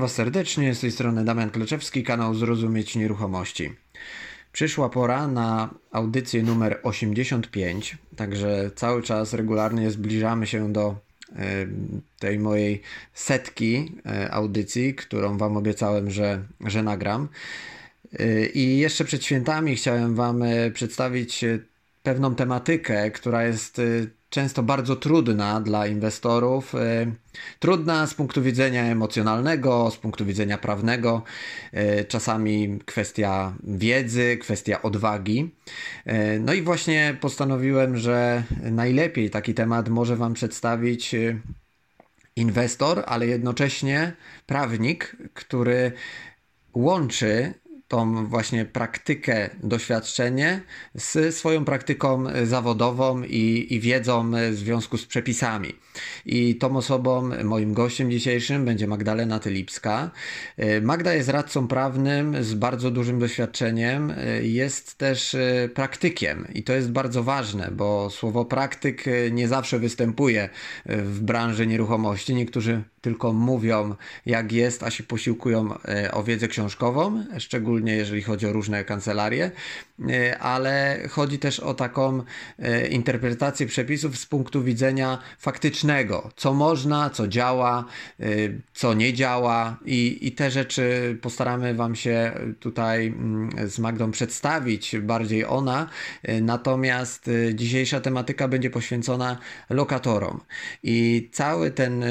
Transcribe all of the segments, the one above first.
Witam Was serdecznie, z tej strony Damian Kleczewski, kanał Zrozumieć Nieruchomości. Przyszła pora na audycję numer 85, także cały czas regularnie zbliżamy się do e, tej mojej setki e, audycji, którą Wam obiecałem, że, że nagram. E, I jeszcze przed świętami chciałem Wam przedstawić pewną tematykę, która jest często bardzo trudna dla inwestorów. E, trudna z punktu widzenia emocjonalnego, z punktu widzenia prawnego, e, czasami kwestia wiedzy, kwestia odwagi. E, no i właśnie postanowiłem, że najlepiej taki temat może Wam przedstawić inwestor, ale jednocześnie prawnik, który łączy tą właśnie praktykę, doświadczenie z swoją praktyką zawodową i, i wiedzą w związku z przepisami. I tą osobą, moim gościem dzisiejszym będzie Magdalena Tylipska. Magda jest radcą prawnym z bardzo dużym doświadczeniem, jest też praktykiem i to jest bardzo ważne, bo słowo praktyk nie zawsze występuje w branży nieruchomości. Niektórzy tylko mówią jak jest, a się posiłkują e, o wiedzę książkową, szczególnie jeżeli chodzi o różne kancelarie, e, ale chodzi też o taką e, interpretację przepisów z punktu widzenia faktycznego, co można, co działa, co nie działa i, i te rzeczy postaramy Wam się tutaj mm, z Magdą przedstawić, bardziej ona, natomiast dzisiejsza tematyka będzie poświęcona lokatorom. I cały ten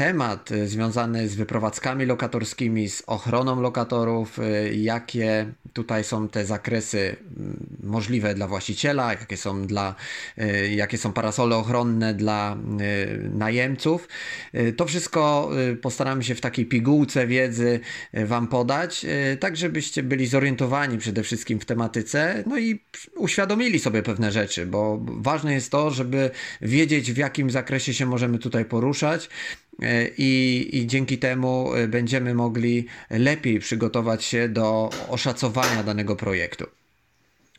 temat y, związany z wyprowadzkami lokatorskimi, z ochroną lokatorów, y, jakie tutaj są te zakresy mm, możliwe dla właściciela, jakie są, dla, y, jakie są parasole ochronne dla najemców. To wszystko postaramy się w takiej pigułce wiedzy Wam podać, tak żebyście byli zorientowani przede wszystkim w tematyce, no i uświadomili sobie pewne rzeczy, bo ważne jest to, żeby wiedzieć w jakim zakresie się możemy tutaj poruszać, i, i dzięki temu e, będziemy mogli lepiej przygotować się do oszacowania danego projektu.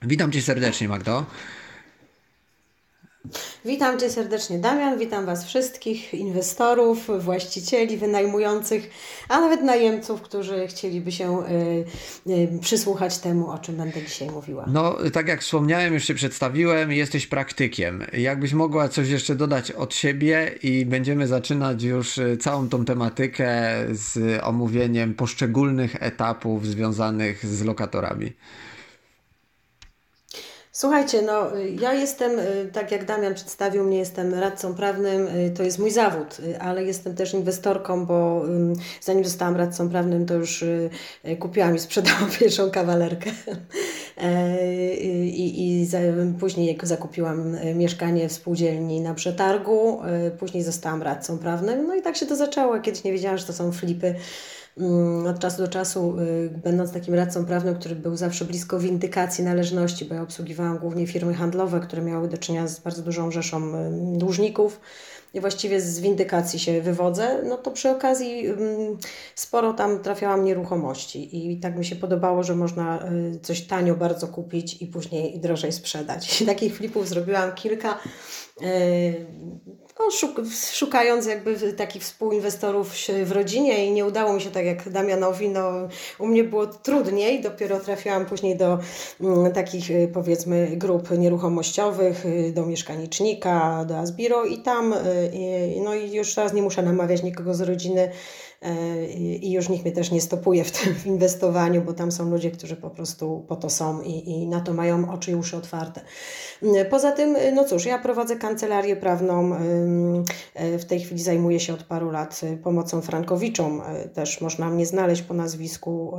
Witam Cię serdecznie, Magdo. Witam Cię serdecznie, Damian. Witam Was wszystkich, inwestorów, właścicieli, wynajmujących, a nawet najemców, którzy chcieliby się y, y, przysłuchać temu, o czym będę dzisiaj mówiła. No, tak jak wspomniałem, już się przedstawiłem, jesteś praktykiem. Jakbyś mogła coś jeszcze dodać od siebie i będziemy zaczynać już y, całą tą tematykę z omówieniem poszczególnych etapów związanych z lokatorami. Słuchajcie, no ja jestem, y, tak jak Damian przedstawił mnie, jestem radcą prawnym, y, to jest mój zawód, y, ale jestem też inwestorką, bo zanim zostałam radcą prawnym, to już kupiłam i sprzedałam pierwszą kawalerkę. E, I, i za, później zakupiłam mieszkanie w spółdzielni na przetargu, później zostałam radcą prawnym. No i tak się to zaczęło. Kiedyś nie wiedziałam, że to są flipy od czasu do czasu, y, będąc takim radcą prawnym, który był zawsze blisko windykacji należności, bo ja obsługiwałam głównie firmy handlowe, które miały do czynienia z bardzo dużą rzeszą y, dłużników. I właściwie z windykacji się wywodzę, no to przy okazji mm, sporo tam trafiałam nieruchomości. I tak mi się podobało, że można y, coś tanio bardzo kupić i później drożej sprzedać. Takich flipów zrobiłam kilka no, szuk szukając jakby takich współinwestorów w rodzinie i nie udało mi się tak jak Damianowi, no u mnie było trudniej, dopiero trafiłam później do mm, takich y, powiedzmy grup nieruchomościowych, y, do mieszkanicznika, do Asbiro i tam, y, no i już teraz nie muszę namawiać nikogo z rodziny, i już nikt mnie też nie stopuje w tym inwestowaniu, bo tam są ludzie, którzy po prostu po to są i, i na to mają oczy i uszy otwarte. Poza tym, no cóż, ja prowadzę kancelarię prawną, w tej chwili zajmuję się od paru lat pomocą frankowiczom, też można mnie znaleźć po nazwisku,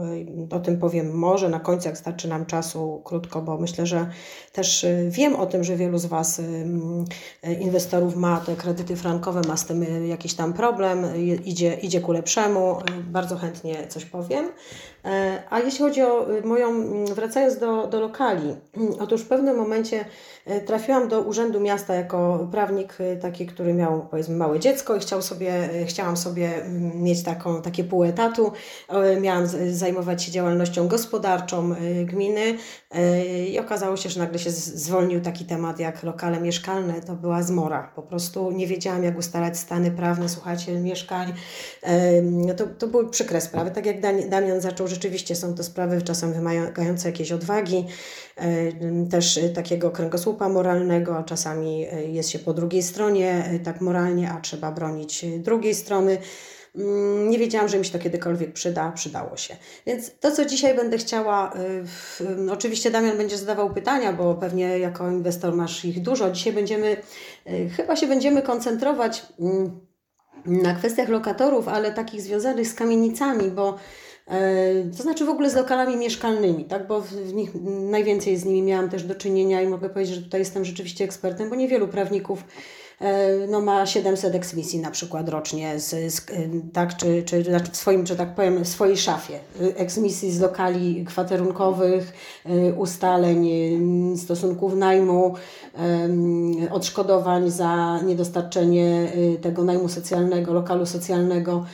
o tym powiem może na końcu, jak starczy nam czasu, krótko, bo myślę, że też wiem o tym, że wielu z Was inwestorów ma te kredyty frankowe, ma z tym jakiś tam problem, idzie, idzie ku lepszemu y, bardzo chętnie coś powiem. E, a jeśli chodzi o y, moją, mm, wracając do, do lokali, otóż w pewnym momencie e, trafiłam do Urzędu Miasta jako prawnik y, taki, który miał powiedzmy małe dziecko i chciał sobie, chciałam sobie mm, mieć taką, takie pół etatu. Miałam zajmować się działalnością gospodarczą gminy i okazało się, że nagle się zwolnił taki temat jak lokale mieszkalne. To była zmora. Po prostu nie wiedziałam jak ustalać stany prawne, słuchajcie, mieszkań to, to były przykre sprawy. Tak jak Damian zaczął, rzeczywiście są to sprawy czasem wymagające jakiejś odwagi, też takiego kręgosłupa moralnego, a czasami jest się po drugiej stronie tak moralnie, a trzeba bronić drugiej strony. Mm, nie wiedziałam, że mi się to kiedykolwiek przyda, przydało się. Więc to, co dzisiaj będę chciała, oczywiście Damian będzie zadawał pytania, bo pewnie jako inwestor masz ich dużo. Dzisiaj będziemy, chyba się będziemy koncentrować mm, na kwestiach lokatorów, ale takich związanych z kamienicami, bo to znaczy w ogóle z lokalami mieszkalnymi, tak? bo w nich najwięcej z nimi miałam też do czynienia i mogę powiedzieć, że tutaj jestem rzeczywiście ekspertem, bo niewielu prawników E, no ma 700 eksmisji na przykład rocznie, z, z, tak, czy, czy znaczy w swoim, że tak powiem, w swojej szafie. Eksmisji z lokali kwaterunkowych, e, ustaleń stosunków najmu, odszkodowań za niedostarczenie e, tego najmu socjalnego, lokalu socjalnego.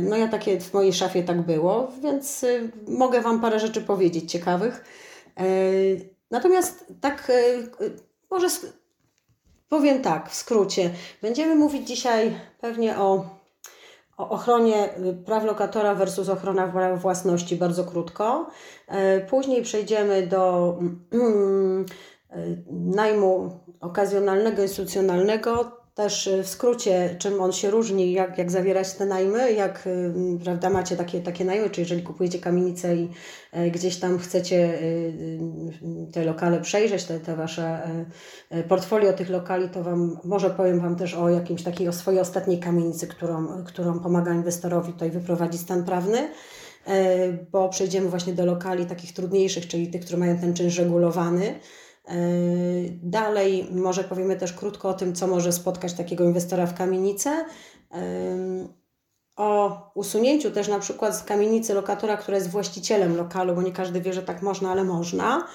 No ja takie w mojej szafie tak było, więc mogę Wam parę rzeczy powiedzieć ciekawych. Natomiast tak może Powiem tak, w skrócie. Będziemy mówić dzisiaj pewnie o, o ochronie praw lokatora versus ochrona własności bardzo krótko. E, później przejdziemy do mm, e, najmu okazjonalnego, instytucjonalnego też y, w skrócie, czym on się różni, jak, jak zawierać te najmy, jak y, prawda, macie takie, takie najmy, czy jeżeli kupujecie kamienicę i e, gdzieś tam chcecie y, te lokale przejrzeć, te, te Wasze e, e, portfolio tych lokali, to Wam może powiem Wam też o jakimś takiej, o swojej ostatniej kamienicy, którą, którą pomaga inwestorowi tutaj wyprowadzić stan prawny bo przejdziemy właśnie do lokali takich trudniejszych, czyli tych, które mają ten czynsz regulowany. Yy, dalej może powiemy też krótko o tym, co może spotkać takiego inwestora w kamienicę. Yy, o usunięciu też na przykład z kamienicy lokatora, który jest właścicielem lokalu, bo nie każdy wie, że tak można, ale można.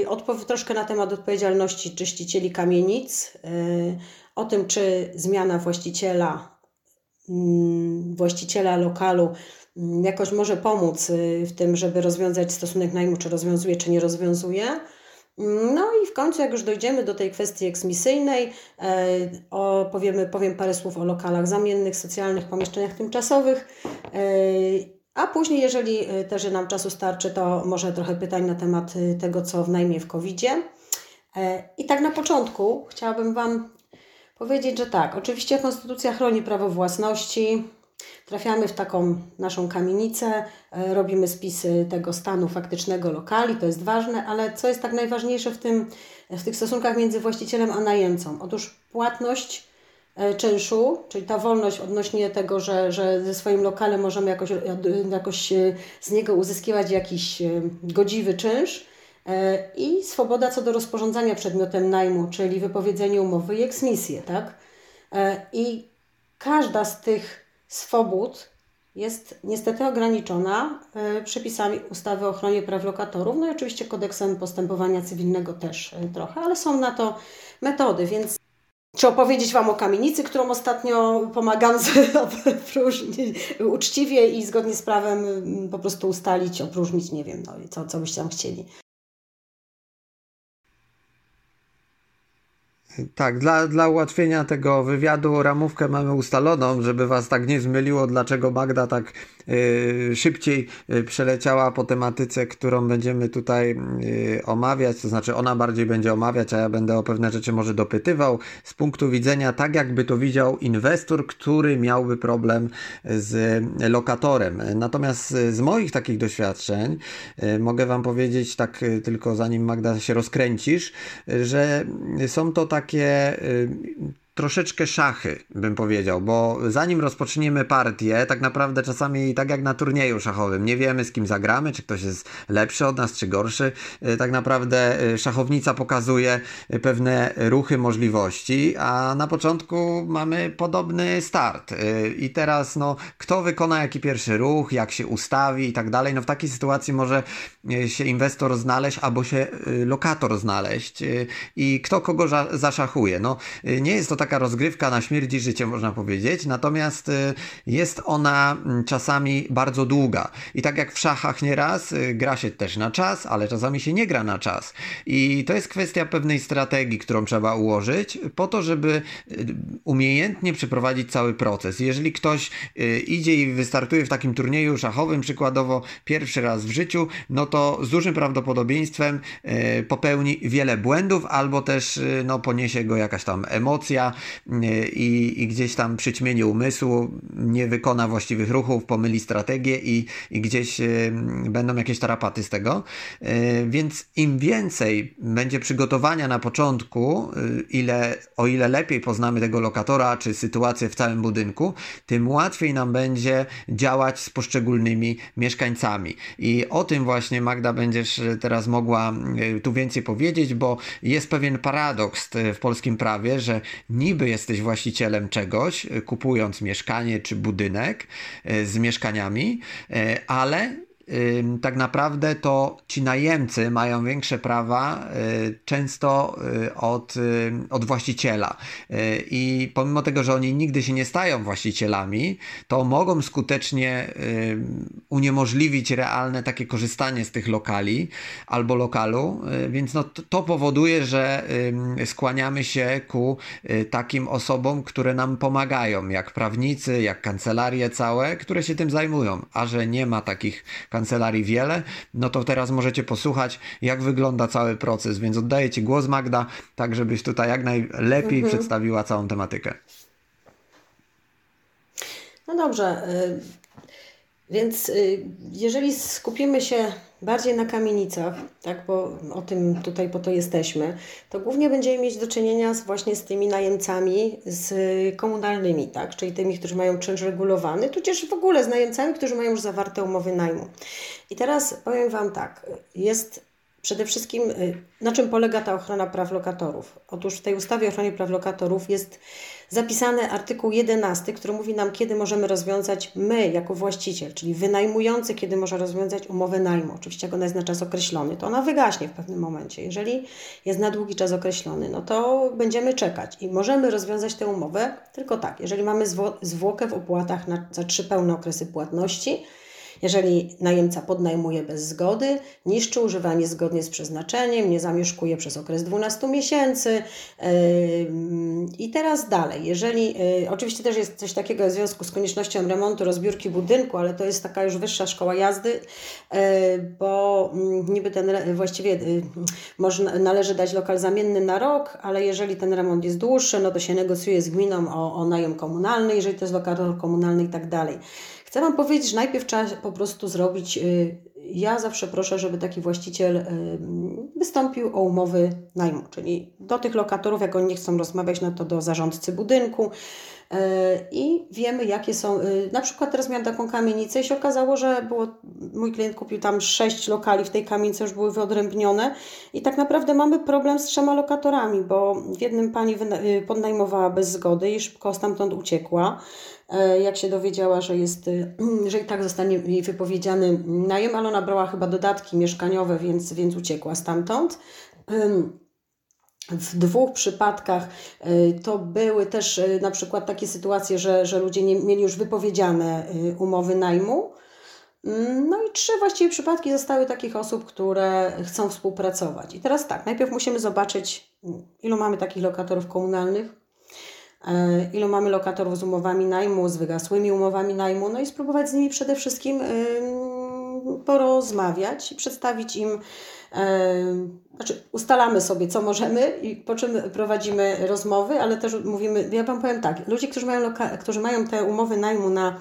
Yy, odpow- troszkę na temat odpowiedzialności czyścicieli kamienic, o tym, czy zmiana właściciela, mm, właściciela lokalu mm, jakoś może pomóc w tym, żeby rozwiązać stosunek najmu, czy rozwiązuje, czy nie rozwiązuje. No i w końcu, jak już dojdziemy do tej kwestii eksmisyjnej, e, o, powiemy, powiem parę słów o lokalach zamiennych, socjalnych, pomieszczeniach tymczasowych. E, a później, jeżeli e, też nam czasu starczy, to może trochę pytań na temat tego, co w najmie w COVID-zie. I tak na początku chciałabym Wam powiedzieć, że tak, oczywiście Konstytucja chroni prawo własności, Trafiamy w taką naszą kamienicę, e, robimy spisy tego stanu faktycznego lokali, to jest ważne, ale co jest tak najważniejsze w, tym, w tych stosunkach między właścicielem a najemcą? Otóż płatność e, czynszu, czyli ta wolność odnośnie tego, że, że ze swoim lokalem możemy jakoś, jakoś e, z niego uzyskiwać jakiś godziwy czynsz i swoboda co do rozporządzania przedmiotem najmu, czyli wypowiedzenie umowy i eksmisję, tak? I każda z tych swobód jest niestety ograniczona e, przepisami ustawy o ochronie praw lokatorów, no i oczywiście kodeksem postępowania cywilnego też e, trochę, ale są na to metody, więc czy opowiedzieć Wam o kamienicy, którą ostatnio pomagam opróżnić uczciwie i zgodnie z prawem po prostu ustalić, opróżnić, nie wiem, no, co, co byście tam chcieli. Tak, dla, dla ułatwienia tego wywiadu ramówkę mamy ustaloną, żeby was tak nie zmyliło, dlaczego Magda tak y, szybciej y, przeleciała po tematyce, którą będziemy tutaj y, omawiać, to znaczy ona bardziej będzie omawiać, a ja będę o pewne rzeczy może dopytywał z punktu widzenia tak, jakby to widział inwestor, który miałby problem z lokatorem. Natomiast z moich takich doświadczeń mogę wam powiedzieć tak tylko zanim Magda się rozkręcisz, że są to tak takie y, troszeczkę szachy, bym powiedział, bo zanim rozpoczniemy partię, tak naprawdę czasami tak jak na turnieju szachowym, nie wiemy z kim zagramy, czy ktoś jest lepszy od nas, czy gorszy. Y, tak naprawdę y, szachownica pokazuje pewne ruchy, możliwości, a na początku mamy podobny start. I teraz, no, kto wykona jaki pierwszy ruch, jak się ustawi i tak dalej, no w takiej sytuacji może się inwestor znaleźć albo się lokator znaleźć i kto kogo zaszachuje. No, nie jest to tak taka rozgrywka na śmierć i życie, można powiedzieć, natomiast y, jest ona mm, czasami bardzo długa. I tak jak w szachach nieraz, y, gra się też na czas, ale czasami się nie gra na czas. I to jest kwestia pewnej strategii, którą trzeba ułożyć, po to, żeby y, umiejętnie przeprowadzić cały proces. Jeżeli ktoś idzie i wystartuje w takim turnieju szachowym, przykładowo pierwszy raz w życiu, no to z dużym prawdopodobieństwem popełni wiele błędów, albo też no, poniesie go jakaś tam emocja i, i gdzieś tam przyćmienie umysłu, nie wykona właściwych ruchów, pomyli strategię i, i gdzieś będą jakieś tarapaty z tego. E, więc im więcej będzie przygotowania na początku, e, ile, o ile lepiej poznamy tego lokatora czy sytuację w całym budynku, tym łatwiej nam będzie działać z poszczególnymi mieszkańcami. I o tym właśnie Magda będziesz teraz mogła e, tu więcej powiedzieć, bo jest pewien paradoks w polskim prawie, że niby jesteś właścicielem czegoś, kupując mieszkanie czy budynek z mieszkaniami, ale tak naprawdę to ci najemcy mają większe prawa y, często y, od, y, od właściciela. I pomimo tego, że oni nigdy się nie stają właścicielami, to mogą skutecznie uniemożliwić realne takie korzystanie z tych lokali albo lokalu, więc no to powoduje, że skłaniamy się ku takim osobom, które nam pomagają, jak prawnicy, jak kancelarie całe, które się tym zajmują, a że nie ma takich kancelarii wiele, no to teraz możecie posłuchać, jak wygląda cały proces, więc oddaję Ci głos Magda, tak żebyś tutaj jak najlepiej mhm. przedstawiła całą tematykę. No dobrze, y, więc y, jeżeli skupimy się bardziej na kamienicach, tak, bo o tym tutaj po to jesteśmy, to głównie będziemy mieć do czynienia z, właśnie z tymi najemcami z komunalnymi, tak, czyli tymi, którzy mają czynsz regulowany, tudzież w ogóle z najemcami, którzy mają już zawarte umowy najmu. I teraz powiem Wam tak, jest Przede wszystkim, y, na czym polega ta ochrona praw lokatorów? Otóż w tej ustawie o ochronie praw lokatorów jest zapisany artykuł 11, który mówi nam, kiedy możemy rozwiązać my, jako właściciel, czyli wynajmujący, kiedy może rozwiązać umowę najmu. Oczywiście, jak ona jest na czas określony, to ona wygaśnie w pewnym momencie. Jeżeli jest na długi czas określony, no to będziemy czekać i możemy rozwiązać tę umowę tylko tak, jeżeli mamy zwłokę w opłatach na, za trzy pełne okresy płatności, jeżeli najemca podnajmuje bez zgody, niszczy używanie zgodnie z przeznaczeniem, nie zamieszkuje przez okres 12 miesięcy. Yy, I teraz dalej, jeżeli yy, oczywiście też jest coś takiego w związku z koniecznością remontu, rozbiórki budynku, ale to jest taka już wyższa szkoła jazdy, yy, bo mm, niby ten właściwie można, należy dać lokal zamienny na rok, ale jeżeli ten remont jest dłuższy, no to się negocjuje z gminą o, o najem komunalny, jeżeli to jest lokator komunalny i tak dalej. Chcę Wam powiedzieć, że najpierw trzeba po prostu zrobić. Y, ja zawsze proszę, żeby taki właściciel y, wystąpił o umowy najmu, czyli do tych lokatorów, jak oni nie chcą rozmawiać, no to do zarządcy budynku. Y, I wiemy, jakie są. Na przykład teraz miałam taką kamienicę i się okazało, że było, mój klient kupił tam sześć lokali w tej kamienicy, już były wyodrębnione. I tak naprawdę mamy problem z trzema lokatorami, bo w jednym pani podnajmowała bez zgody i szybko stamtąd uciekła. E, jak się dowiedziała, że jest, y, że i tak zostanie jej wypowiedziany najem, ale ona brała chyba dodatki mieszkaniowe, więc, więc uciekła stamtąd. W dwóch przypadkach y, to były też na przykład takie sytuacje, że, że ludzie nie mieli już wypowiedziane umowy najmu. Mm, no i trzy właściwie przypadki zostały takich osób, które chcą współpracować. I teraz tak, najpierw musimy zobaczyć, ilu mamy takich lokatorów komunalnych, E, ilu mamy lokatorów z umowami najmu, z wygasłymi umowami najmu, no i spróbować z nimi przede wszystkim porozmawiać i przedstawić im, znaczy ustalamy sobie, co możemy i po czym prowadzimy rozmowy, ale też mówimy, ja Wam powiem tak, ludzie, którzy mają, którzy mają te umowy najmu na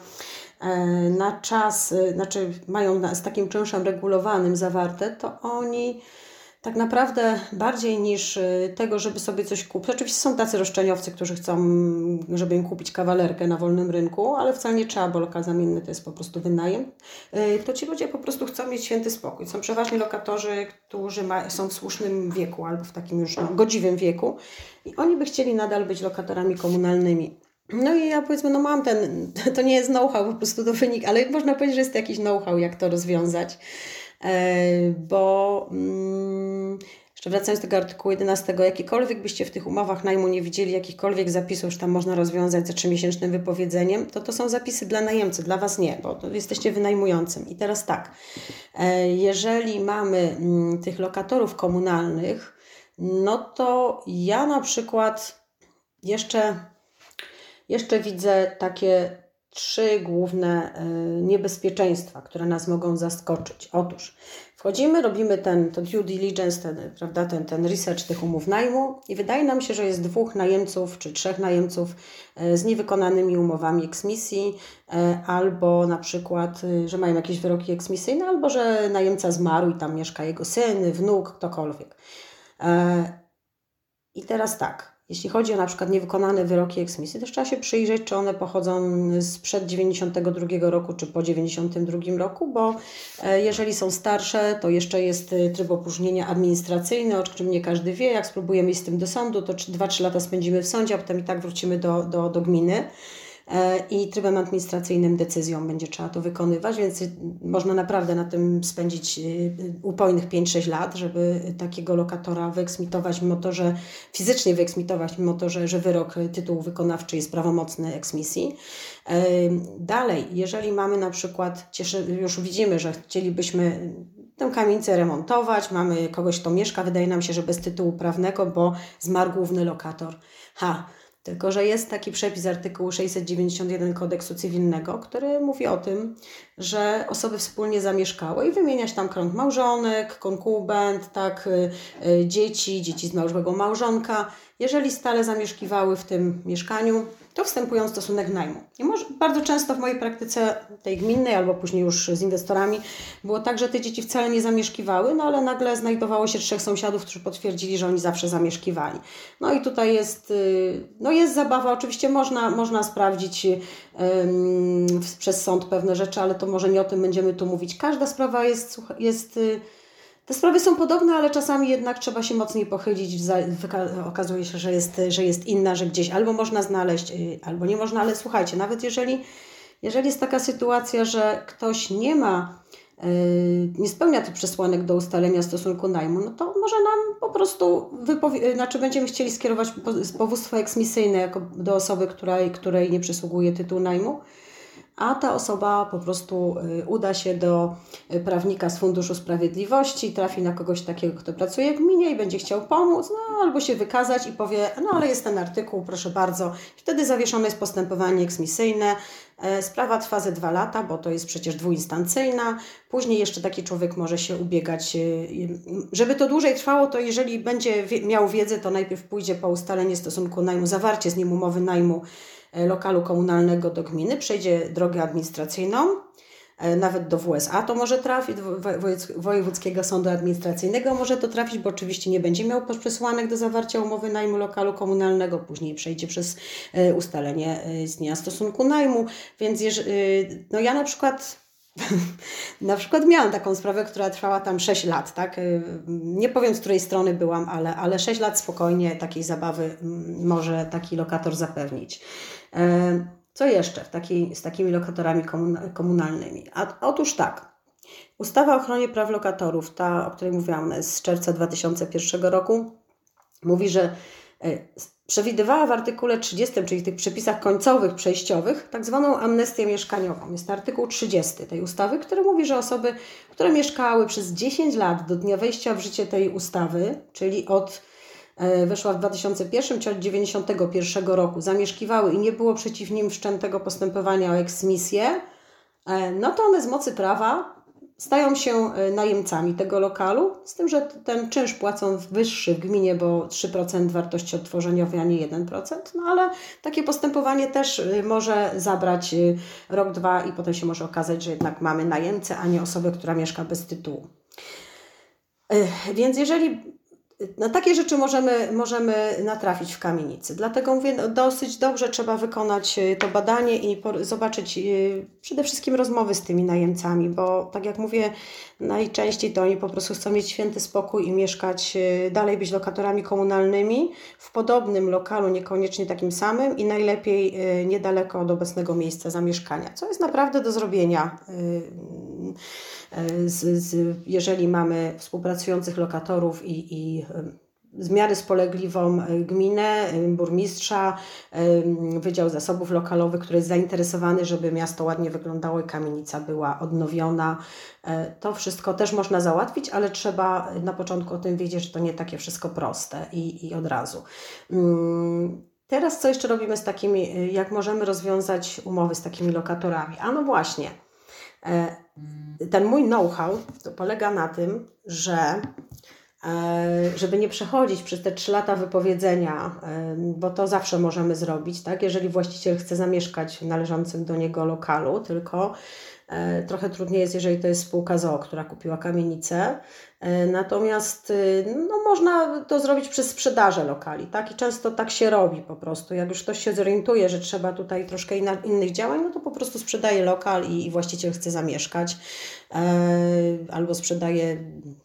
e, na czas, e, znaczy mają z takim czynszem regulowanym zawarte, to oni tak naprawdę bardziej niż y, tego, żeby sobie coś kupić. Oczywiście są tacy roszczeniowcy, którzy chcą, żeby im kupić kawalerkę na wolnym rynku, ale wcale nie trzeba, bo lokal zamienny to jest po prostu wynajem. Y, to ci ludzie po prostu chcą mieć święty spokój. Są przeważnie lokatorzy, którzy ma, są w słusznym wieku albo w takim już no, godziwym wieku i oni by chcieli nadal być lokatorami komunalnymi. No i ja powiedzmy, no mam ten, to nie jest know-how, po prostu to wynik, ale można powiedzieć, że jest jakiś know-how, jak to rozwiązać. E, bo mm, że wracając do tego artykułu 11, jakikolwiek byście w tych umowach najmu nie widzieli, jakichkolwiek zapisów, że tam można rozwiązać za trzymiesięcznym wypowiedzeniem, to to są zapisy dla najemcy, dla Was nie, bo jesteście wynajmującym. I teraz tak, e, jeżeli mamy mm, tych lokatorów komunalnych, no to ja na przykład jeszcze, jeszcze widzę takie trzy główne e, niebezpieczeństwa, które nas mogą zaskoczyć. Otóż wchodzimy, robimy ten to due diligence, ten, prawda, ten, ten research tych umów najmu i wydaje nam się, że jest dwóch najemców czy trzech najemców e, z niewykonanymi umowami eksmisji, e, albo na przykład, że mają jakieś wyroki eksmisyjne, albo że najemca zmarł i tam mieszka jego syn, wnuk, ktokolwiek. I teraz tak, jeśli chodzi o na przykład niewykonane wyroki eksmisji, też trzeba się przyjrzeć, czy one pochodzą sprzed 92 roku, czy po 92 roku, bo e, jeżeli są starsze, to jeszcze jest e, tryb opróżnienia administracyjny, o czym nie każdy wie. Jak spróbujemy iść z tym do sądu, to 2-3 lata spędzimy w sądzie, a potem i tak wrócimy do, do, do gminy. E, i trybem administracyjnym decyzją będzie trzeba to wykonywać, więc można naprawdę na tym spędzić e, upojnych 5-6 lat, żeby takiego lokatora wyeksmitować, mimo to, że fizycznie wyeksmitować, mimo to, że, że wyrok tytułu wykonawczy jest prawomocny eksmisji. E, dalej, jeżeli mamy na przykład, cieszy, już widzimy, że chcielibyśmy tę kamienicę remontować, mamy kogoś, kto mieszka, wydaje nam się, że bez tytułu prawnego, bo zmarł główny lokator. Ha, tylko, że jest taki przepis artykułu 691 kodeksu cywilnego, który mówi o tym, że osoby wspólnie zamieszkały i wymieniać tam krąg małżonek, konkubent, tak, y, y, dzieci, dzieci z małżowego małżonka. Jeżeli stale zamieszkiwały w tym mieszkaniu, to wstępują stosunek najmu. I może, bardzo często w mojej praktyce tej gminnej, albo później już z inwestorami, było tak, że te dzieci wcale nie zamieszkiwały, no ale nagle znajdowało się trzech sąsiadów, którzy potwierdzili, że oni zawsze zamieszkiwali. No i tutaj jest, y, no jest zabawa, oczywiście można, można sprawdzić um, przez sąd pewne rzeczy, ale to może nie o tym będziemy tu mówić. Każda sprawa jest, jest y, te sprawy są podobne, ale czasami jednak trzeba się mocniej pochylić. Okazuje się, że jest, że jest inna, że gdzieś albo można znaleźć, y, albo nie można, ale słuchajcie, nawet jeżeli, jeżeli jest taka sytuacja, że ktoś nie ma, y, nie spełnia tych przesłanek do ustalenia stosunku najmu, no to może nam po prostu wypowie- znaczy będziemy chcieli skierować powództwo eksmisyjne jako do osoby, której, której nie przysługuje tytuł najmu a ta osoba po prostu y, uda się do y, prawnika z Funduszu Sprawiedliwości, trafi na kogoś takiego, kto pracuje w gminie i będzie chciał pomóc, no albo się wykazać i powie, no ale jest ten artykuł, proszę bardzo. Wtedy zawieszone jest postępowanie eksmisyjne. E, sprawa trwa ze dwa lata, bo to jest przecież dwuinstancyjna. Później jeszcze taki człowiek może się ubiegać. Y, żeby to dłużej trwało, to jeżeli będzie miał wiedzę, to najpierw pójdzie po ustalenie stosunku najmu, zawarcie z nim umowy najmu lokalu komunalnego do gminy, przejdzie drogę administracyjną, e, nawet do WSA to może trafić, do Wojewódzkiego Sądu Administracyjnego może to trafić, bo oczywiście nie będzie miał przesłanek do zawarcia umowy najmu lokalu komunalnego, później przejdzie przez e, ustalenie z dnia stosunku najmu, więc no ja na przykład na przykład miałam taką sprawę, która trwała tam 6 lat, tak? Nie powiem z której strony byłam, ale, ale 6 lat spokojnie takiej zabawy może taki lokator zapewnić. E, co jeszcze taki, z takimi lokatorami komunalnymi? A, otóż tak. Ustawa o ochronie praw lokatorów, ta, o której mówiłam, z czerwca 2001 roku, mówi, że e, przewidywała w artykule 30, czyli tych przepisach końcowych, przejściowych, tak zwaną amnestię mieszkaniową. Jest to artykuł 30 tej ustawy, który mówi, że osoby, które mieszkały przez 10 lat do dnia wejścia w życie tej ustawy, czyli od weszła w 2001 czy od 1991 roku, zamieszkiwały i nie było przeciw nim wszczętego postępowania o eksmisję, e, no to one z mocy prawa stają się e, najemcami tego lokalu, z tym, że ten czynsz płacą wyższy w gminie, bo 3% wartości odtworzeniowej, a nie 1%, no ale takie postępowanie też e, może zabrać e, rok, dwa i potem się może okazać, że jednak mamy najemcę, a nie osobę, która mieszka bez tytułu. Więc jeżeli na takie rzeczy możemy, możemy natrafić w kamienicy. Dlatego mówię, no, dosyć dobrze trzeba wykonać e, to badanie i zobaczyć e, przede wszystkim rozmowy z tymi najemcami, bo tak jak mówię, najczęściej to oni po prostu chcą mieć święty spokój i mieszkać, e, dalej być lokatorami komunalnymi w podobnym lokalu, niekoniecznie takim samym i najlepiej niedaleko od obecnego miejsca zamieszkania, co jest naprawdę do zrobienia z, z, jeżeli mamy współpracujących lokatorów i, i w miarę spolegliwą gminę, burmistrza, Wydział Zasobów Lokalowych, który jest zainteresowany, żeby miasto ładnie wyglądało i kamienica była odnowiona. E, to wszystko też można załatwić, ale trzeba na początku o tym wiedzieć, że to nie takie wszystko proste i, i od razu. Mm, teraz co jeszcze robimy z takimi, jak możemy rozwiązać umowy z takimi lokatorami? A no właśnie, e, ten mój know-how to polega na tym, że E, żeby nie przechodzić przez te trzy lata wypowiedzenia, e, bo to zawsze możemy zrobić, tak? jeżeli właściciel chce zamieszkać w należącym do niego lokalu, tylko e, trochę trudniej jest, jeżeli to jest spółka ZOO, która kupiła kamienicę natomiast y, no, można to zrobić przez sprzedaże lokali, tak? I często tak się robi po prostu. Jak już ktoś się zorientuje, że trzeba tutaj troszkę inna, innych działań, no to po prostu sprzedaje lokal i, i właściciel chce zamieszkać. E, albo sprzedaje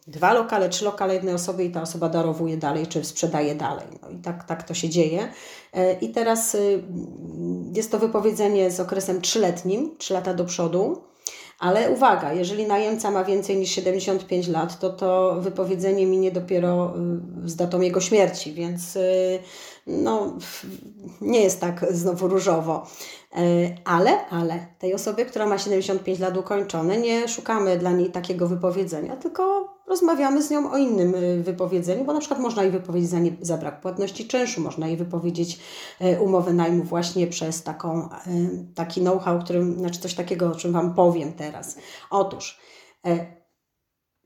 dwa lokale, trzy lokale jednej osoby i ta osoba darowuje dalej, czy sprzedaje dalej. No i tak, tak to się dzieje. E, I teraz y, jest to wypowiedzenie z okresem trzyletnim, trzy lata do przodu. Ale uwaga, jeżeli najemca ma więcej niż 75 lat, to to wypowiedzenie minie dopiero y, z datą jego śmierci, więc y, no, nie jest tak znowu różowo. E, ale, ale tej osoby, która ma 75 lat ukończone, nie szukamy dla niej takiego wypowiedzenia, tylko rozmawiamy z nią o innym y, wypowiedzeniu, bo na przykład można jej wypowiedzieć za, nie, za brak płatności czynszu, można jej wypowiedzieć e, umowę najmu właśnie przez taką, e, taki know-how, którym, znaczy coś takiego, o czym Wam powiem teraz. Otóż,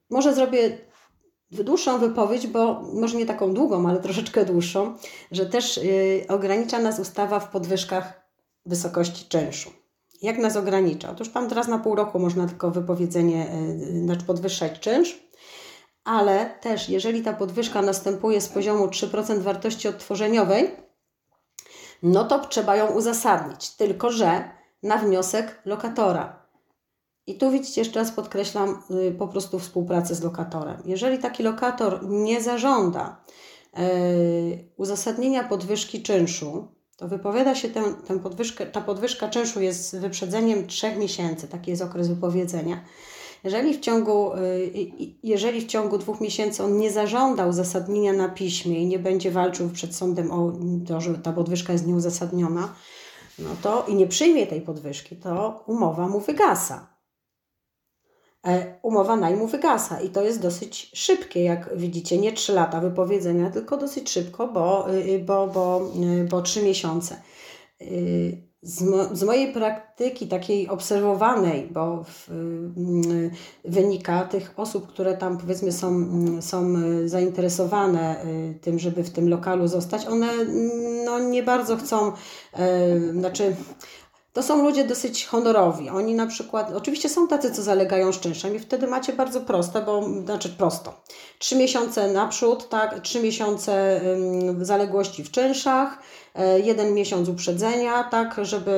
może zrobię dłuższą wypowiedź, bo może nie taką długą, ale troszeczkę dłuższą, że też y, ogranicza nas ustawa w podwyżkach wysokości czynszu. Jak nas ogranicza? Otóż tam teraz na pół roku można tylko wypowiedzenie, znaczy podwyższać czynsz, ale też jeżeli ta podwyżka następuje z poziomu 3% wartości odtworzeniowej, no to trzeba ją uzasadnić, tylko że na wniosek lokatora. I tu widzicie, jeszcze raz podkreślam y, po prostu współpracę z lokatorem. Jeżeli taki lokator nie zażąda y, uzasadnienia podwyżki czynszu, to wypowiada się tę, tę podwyżkę, ta podwyżka czynszu jest z wyprzedzeniem trzech miesięcy, taki jest okres wypowiedzenia. Jeżeli w, ciągu, y, jeżeli w ciągu dwóch miesięcy on nie zażąda uzasadnienia na piśmie i nie będzie walczył przed sądem o to, że ta podwyżka jest nieuzasadniona, no to i nie przyjmie tej podwyżki, to umowa mu wygasa. E, umowa najmu wygasa i to jest dosyć szybkie, jak widzicie, nie 3 lata wypowiedzenia, tylko dosyć szybko, bo, y, y, bo, bo, bo 3 miesiące. Z, mo z mojej praktyki takiej obserwowanej, bo w, wynika tych osób, które tam powiedzmy są, są zainteresowane tym, żeby w tym lokalu zostać, one no, nie bardzo chcą, znaczy to są ludzie dosyć honorowi. Oni na przykład, oczywiście są tacy, co zalegają szczęściem i wtedy macie bardzo proste, bo znaczy prosto. Trzy miesiące naprzód, tak, trzy miesiące zaległości w czynszach, e, jeden miesiąc uprzedzenia, tak, żeby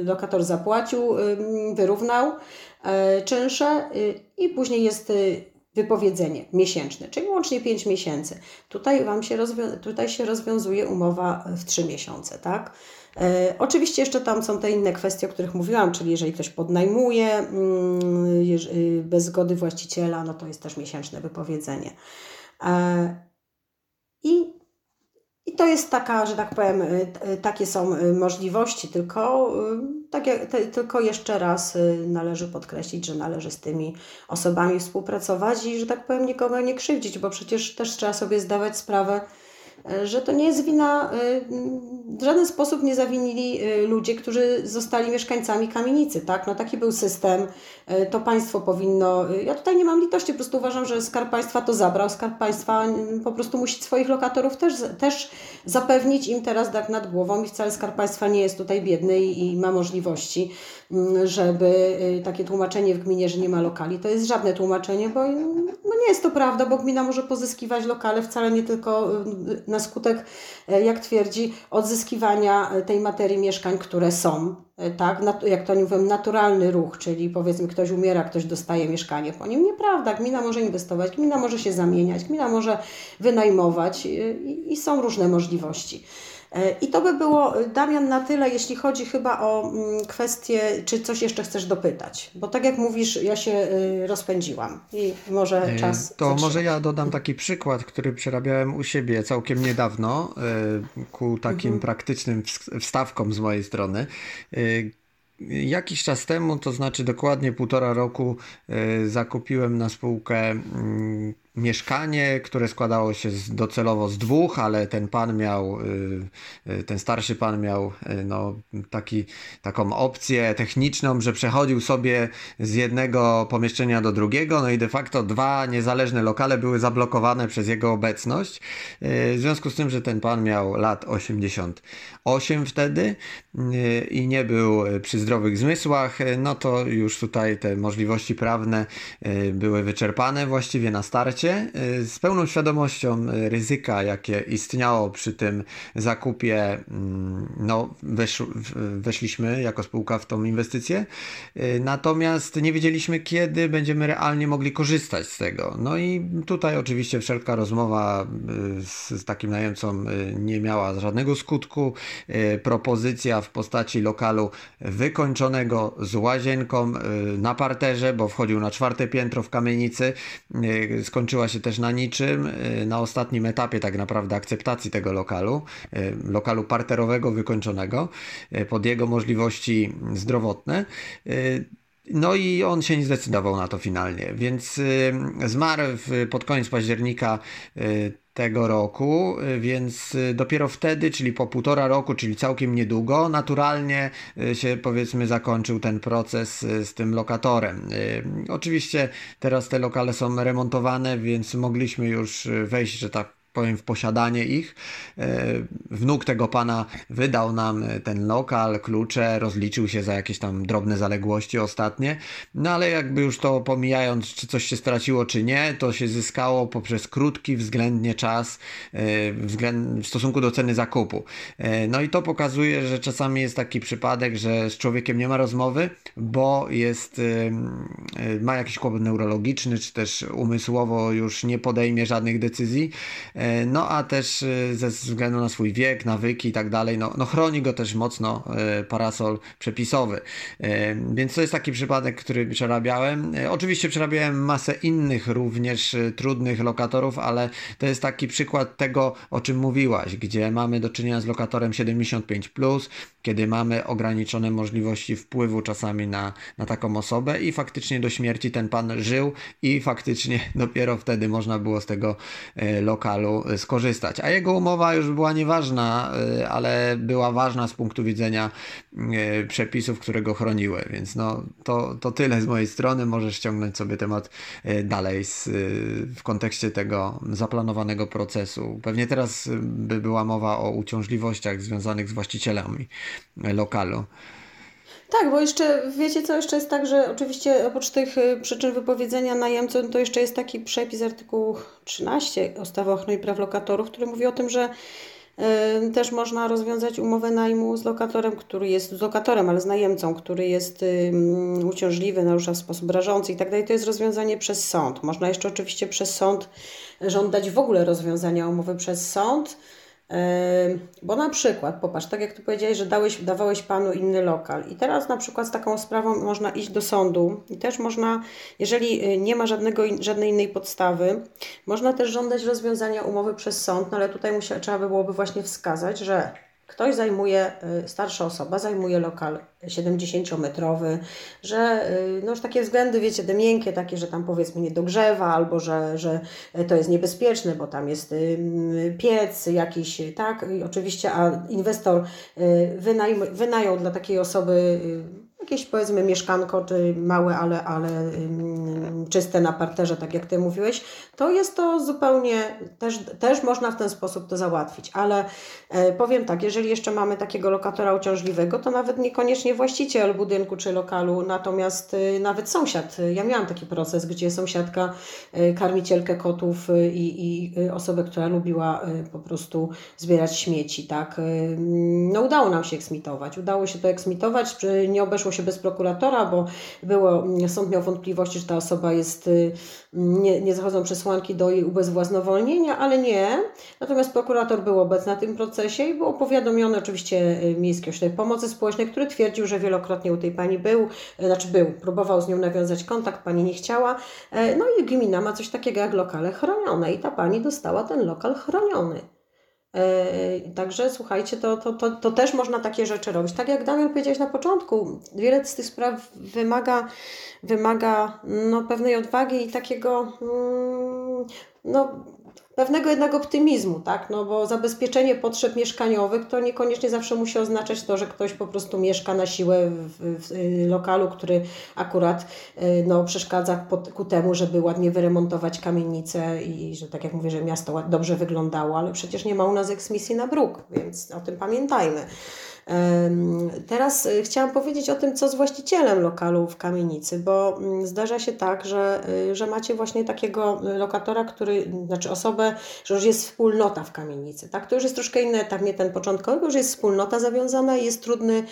y, lokator zapłacił, wyrównał e, czynsze y, i później jest y, wypowiedzenie miesięczne, czyli łącznie 5 miesięcy. Tutaj, wam się, tutaj się rozwiązuje umowa w 3 miesiące, tak? E, oczywiście jeszcze tam są te inne kwestie, o których mówiłam, czyli jeżeli ktoś podnajmuje mm, y, bez zgody właściciela, no to jest też miesięczne wypowiedzenie. E, I, i to jest taka, że tak powiem, y, y, takie są możliwości, tylko, tak jak, tylko jeszcze raz należy podkreślić, że należy z tymi osobami współpracować i, że tak powiem, nikogo nie krzywdzić, bo przecież też trzeba sobie zdawać sprawę, że to nie jest wina, e, w żaden sposób nie zawinili e, ludzie, którzy zostali mieszkańcami kamienicy, tak? No taki był system, to państwo powinno, ja tutaj nie mam litości, po prostu uważam, że Skarb Państwa to zabrał, Skarb Państwa po prostu musi swoich lokatorów też, też zapewnić im teraz dach nad głową i wcale Skarb Państwa nie jest tutaj biedny i, i ma możliwości, żeby takie tłumaczenie w gminie, że nie ma lokali, to jest żadne tłumaczenie, bo no nie jest to prawda, bo gmina może pozyskiwać lokale wcale nie tylko na skutek, e, jak twierdzi, odzyskiwania tej materii mieszkań, które są. Tak, jak to nie mówią, naturalny ruch, czyli powiedzmy ktoś umiera, ktoś dostaje mieszkanie po nim. Nieprawda, gmina może inwestować, gmina może się zamieniać, gmina może wynajmować i, i są różne możliwości. I to by było, Damian, na tyle, jeśli chodzi chyba o mm, kwestię, czy coś jeszcze chcesz dopytać. Bo tak jak mówisz, ja się rozpędziłam i może czas. To może ja dodam taki przykład, który przerabiałem u siebie całkiem niedawno, ku takim mhm. praktycznym wstawkom z mojej strony Jakiś czas temu, to znaczy dokładnie półtora roku, zakupiłem na spółkę mm, mieszkanie, które składało się z, docelowo z dwóch, ale ten pan miał, y, y, ten starszy pan miał y, no, taki, taką opcję techniczną, że przechodził sobie z jednego pomieszczenia do drugiego, no i de facto dwa niezależne lokale były zablokowane przez jego obecność. W związku z tym, że ten pan miał lat 88 wtedy i nie był przy zdrowych zmysłach, no to już tutaj te możliwości prawne były wyczerpane właściwie na starcie Y, z pełną świadomością y, ryzyka, jakie istniało przy tym zakupie, mm, no, wesz, weszliśmy jako spółka w tą inwestycję, y, natomiast nie wiedzieliśmy, kiedy będziemy realnie mogli korzystać z tego. No i tutaj oczywiście wszelka rozmowa z takim najemcą nie miała żadnego skutku. Propozycja w postaci lokalu wykończonego z łazienką na parterze, bo wchodził na czwarte piętro w kamienicy, skończyła skończyła się też na niczym, na ostatnim etapie tak naprawdę akceptacji tego lokalu, lokalu parterowego wykończonego, pod jego możliwości zdrowotne. No i on się nie zdecydował na to finalnie, więc zmarł pod koniec października tego roku, y, więc y, dopiero wtedy, czyli po półtora roku, czyli całkiem niedługo, naturalnie y, się powiedzmy zakończył ten proces z tym lokatorem. Oczywiście teraz te lokale są remontowane, więc mogliśmy już wejść, że tak powiem, w posiadanie ich. E, wnuk tego pana wydał nam ten lokal, klucze, rozliczył się za jakieś tam drobne zaległości ostatnie. No ale jakby już to pomijając, czy coś się straciło, czy nie, to się zyskało poprzez krótki względnie czas e, w stosunku do ceny zakupu. E, no i to pokazuje, że czasami jest taki przypadek, że z człowiekiem nie ma rozmowy, bo jest, ma jakiś kłopot neurologiczny, czy też umysłowo już nie podejmie żadnych decyzji E, no a też e, ze względu na swój wiek, nawyki i tak dalej, no, no chroni go też mocno e, parasol przepisowy. Więc to jest taki przypadek, który przerabiałem. Oczywiście przerabiałem masę innych również trudnych lokatorów, ale to jest taki przykład tego, o czym mówiłaś, gdzie mamy do czynienia z lokatorem 75+, kiedy mamy ograniczone możliwości wpływu czasami na, na taką osobę i faktycznie do śmierci ten pan żył i faktycznie dopiero wtedy można było z tego lokalu skorzystać. A jego umowa już była nieważna, y, ale była ważna z punktu widzenia y, przepisów, które go chroniły. Więc no, to, to tyle z mojej strony. Możesz ściągnąć sobie temat dalej z, w kontekście tego zaplanowanego procesu. Pewnie teraz by była mowa o uciążliwościach związanych z właścicielami lokalu. Tak, bo jeszcze wiecie co, jeszcze jest tak, że oczywiście oprócz tych y, przyczyn wypowiedzenia najemcy, to jeszcze jest taki przepis artykułu 13 ustawy o ochronie praw lokatorów, który mówi o tym, że y, też można rozwiązać umowę najmu z lokatorem, który jest z lokatorem, ale z najemcą, który jest y, uciążliwy, narusza w sposób rażący i tak dalej. To jest rozwiązanie przez sąd. Można jeszcze oczywiście przez sąd żądać w ogóle rozwiązania umowy przez sąd. Bo na przykład, popatrz, tak jak tu powiedziałeś, że dałeś, dawałeś panu inny lokal. I teraz na przykład z taką sprawą można iść do sądu i też można, jeżeli y, nie ma żadnego, żadnej innej podstawy, można też żądać rozwiązania umowy przez sąd, no ale tutaj musia, trzeba by byłoby właśnie wskazać, że Ktoś zajmuje, y, starsza osoba zajmuje lokal 70-metrowy, że y, no już takie względy, wiecie, te miękkie, takie, że tam powiedzmy nie dogrzewa, albo że, że to jest niebezpieczne, bo tam jest piec jakiś, tak, I oczywiście, a inwestor y, wynajm, wynajął dla takiej osoby jakieś powiedzmy mieszkanko, czy małe, ale, ale czyste na parterze, tak jak Ty mówiłeś, to jest to zupełnie, też, też można w ten sposób to załatwić, ale e, powiem tak, jeżeli jeszcze mamy takiego lokatora uciążliwego, to nawet niekoniecznie właściciel budynku czy lokalu, natomiast e, nawet sąsiad. Ja miałam taki proces, gdzie sąsiadka, e, karmicielkę kotów i, i osobę, która lubiła po prostu zbierać śmieci, tak, no udało nam się eksmitować, udało się to eksmitować, nie obeszło się się bez prokuratora, bo było, sąd miał wątpliwości, że ta osoba jest, nie, nie zachodzą przesłanki do jej ubezwłasnowolnienia, ale nie. Natomiast prokurator był obecny na tym procesie i był powiadomiony oczywiście Miejski Ośrodek Pomocy Społecznej, który twierdził, że wielokrotnie u tej pani był, znaczy był, próbował z nią nawiązać kontakt, pani nie chciała. No i gmina ma coś takiego jak lokale chronione i ta pani dostała ten lokal chroniony. E, także słuchajcie, to, to, to, to też można takie rzeczy robić. Tak jak Damian powiedziałeś na początku, wiele z tych spraw wymaga, wymaga no, pewnej odwagi i takiego mm, no, pewnego jednak optymizmu, tak? No bo zabezpieczenie potrzeb mieszkaniowych to niekoniecznie zawsze musi oznaczać to, że ktoś po prostu mieszka na siłę w, w lokalu, który akurat y, no, przeszkadza pod, ku temu, żeby ładnie wyremontować kamienicę i że tak jak mówię, że miasto dobrze wyglądało, ale przecież nie ma u nas eksmisji na bruk, więc o tym pamiętajmy. Teraz y, chciałam powiedzieć o tym, co z właścicielem lokalu w kamienicy, bo mm, zdarza się tak, że, y, że macie właśnie takiego lokatora, który, znaczy osobę, że już jest wspólnota w kamienicy. Tak? To już jest troszkę inny etap, nie ten początkowy, już jest wspólnota zawiązana i jest trudny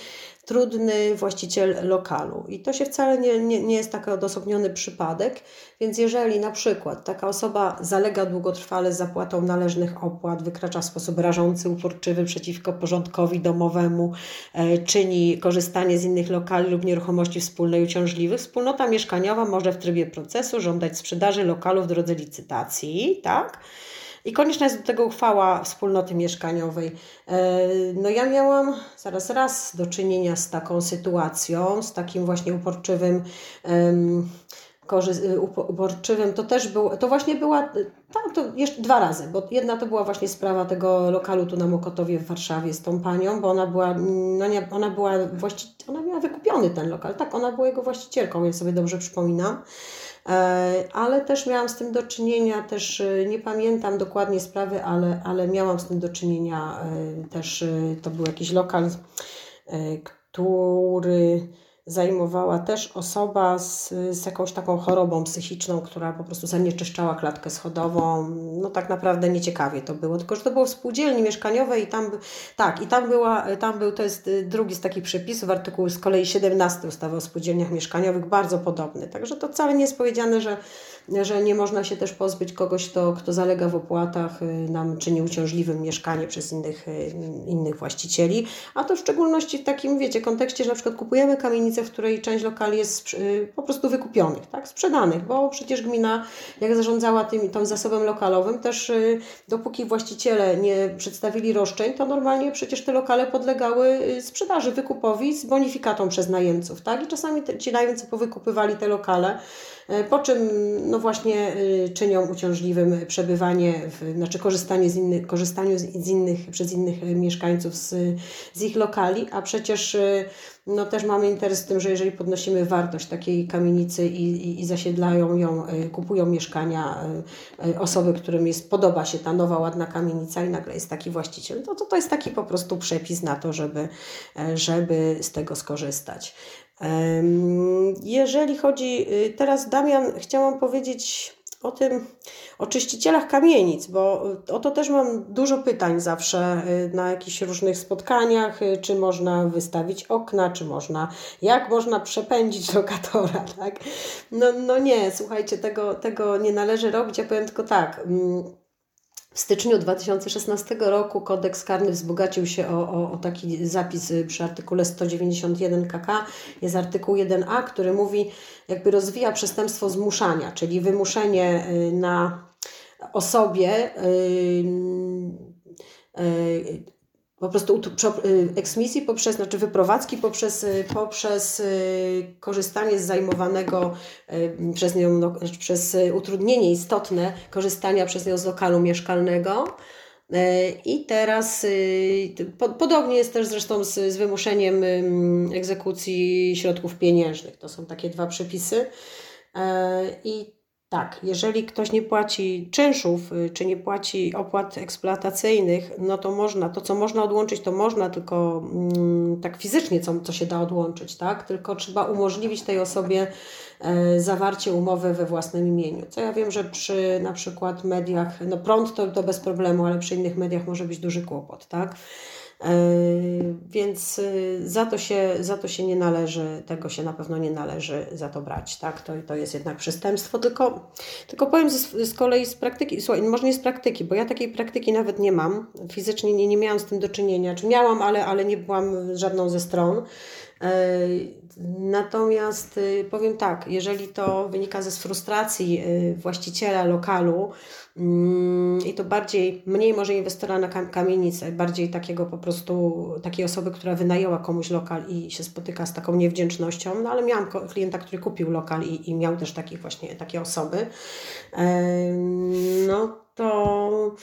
trudny właściciel lokalu. I to się wcale nie, nie, nie jest taki odosobniony przypadek, więc jeżeli na przykład taka osoba zalega długotrwale z zapłatą należnych opłat, wykracza w sposób rażący, uporczywy przeciwko porządkowi domowemu, e, czyni korzystanie z innych lokali lub nieruchomości wspólnej uciążliwych, wspólnota mieszkaniowa może w trybie procesu żądać sprzedaży lokalu w drodze licytacji, tak? I konieczna jest do tego uchwała wspólnoty mieszkaniowej. E, no ja miałam zaraz raz do czynienia z taką sytuacją, z takim właśnie uporczywym uporczywym, to też było, to właśnie była, tam to jeszcze dwa razy, bo jedna to była właśnie sprawa tego lokalu tu na Mokotowie w Warszawie z tą panią, bo ona była, no nie, ona była właści, ona miała wykupiony ten lokal, tak, ona była jego właścicielką, ja sobie dobrze przypominam. E, ale też miałam z tym do czynienia, też e, nie pamiętam dokładnie sprawy, ale, ale miałam z tym do czynienia e, też, to był jakiś lokal, który zajmowała też osoba z, z jakąś taką chorobą psychiczną, która po prostu zanieczyszczała klatkę schodową. No tak naprawdę nieciekawie to było, tylko że to było w spółdzielni mieszkaniowej i tam, tak, i tam była, tam był, to jest y, drugi z takich przepisów, artykuł z kolei 17 ustawy o spółdzielniach mieszkaniowych, bardzo podobny. Także to wcale nie jest powiedziane, że że nie można się też pozbyć kogoś, kto, kto zalega w opłatach, y, nam czyni uciążliwym mieszkanie przez innych, y, innych właścicieli, a to w szczególności w takim, wiecie, kontekście, że na przykład kupujemy kamienicę, w której część lokali jest y, po prostu wykupionych, tak, sprzedanych, bo przecież gmina, jak zarządzała tym, tym zasobem lokalowym, też dopóki właściciele nie przedstawili roszczeń, to normalnie przecież te lokale podlegały sprzedaży, wykupowi z bonifikatą przez najemców, tak, i czasami te, ci najemcy powykupywali te lokale, po czym no właśnie e, czynią uciążliwym przebywanie, w, znaczy korzystanie z innych, korzystaniu z innych, przez innych mieszkańców z, z ich lokali, a przecież e, no też mamy interes w tym, że jeżeli podnosimy wartość takiej kamienicy i, i, i zasiedlają ją, kupują mieszkania osoby, którym jest, podoba się ta nowa, ładna kamienica i nagle jest taki właściciel, to, to, to jest taki po prostu przepis na to, żeby, żeby z tego skorzystać. Jeżeli chodzi, y, teraz Damian, chciałam powiedzieć o tym, o czyścicielach kamienic, bo o to też mam dużo pytań zawsze y, na jakichś różnych spotkaniach, y, czy można wystawić okna, czy można, jak można przepędzić lokatora, tak? No, no nie, słuchajcie, tego, tego nie należy robić, ja powiem tylko tak, mm, w styczniu 2016 roku kodeks karny wzbogacił się o, o, o, taki zapis przy artykule 191 KK. Jest artykuł 1a, który mówi, jakby rozwija przestępstwo zmuszania, czyli wymuszenie y, na osobie yy, po prostu y, eksmisji poprzez, znaczy wyprowadzki poprzez, y, poprzez y, korzystanie z zajmowanego przez nią, no, przez utrudnienie istotne korzystania przez nią z lokalu mieszkalnego. I teraz podobnie jest też zresztą z, z wymuszeniem egzekucji środków pieniężnych. To są takie dwa przepisy. I tak, jeżeli ktoś nie płaci czynszów, y, czy nie płaci opłat eksploatacyjnych, no to można, to co można odłączyć, to można, tylko mm, tak fizycznie co, co się da odłączyć, tak? Tylko trzeba umożliwić tej osobie e, zawarcie umowy we własnym imieniu. Co ja wiem, że przy na przykład mediach, no prąd to, to bez problemu, ale przy innych mediach może być duży kłopot, tak? Więc za to, się, za to się nie należy, tego się na pewno nie należy za to brać, tak? To, to jest jednak przestępstwo, tylko, tylko powiem z, z kolei z praktyki, słuchaj, może nie z praktyki, bo ja takiej praktyki nawet nie mam, fizycznie nie, nie miałam z tym do czynienia, czy miałam, ale, ale nie byłam żadną ze stron. Natomiast powiem tak, jeżeli to wynika ze frustracji właściciela lokalu, Mm, I to bardziej, mniej może inwestora na kamienicę, bardziej takiego po prostu, takiej osoby, która wynajęła komuś lokal i się spotyka z taką niewdzięcznością. No ale miałam klienta, który kupił lokal i, i miał też takich właśnie takie osoby. No to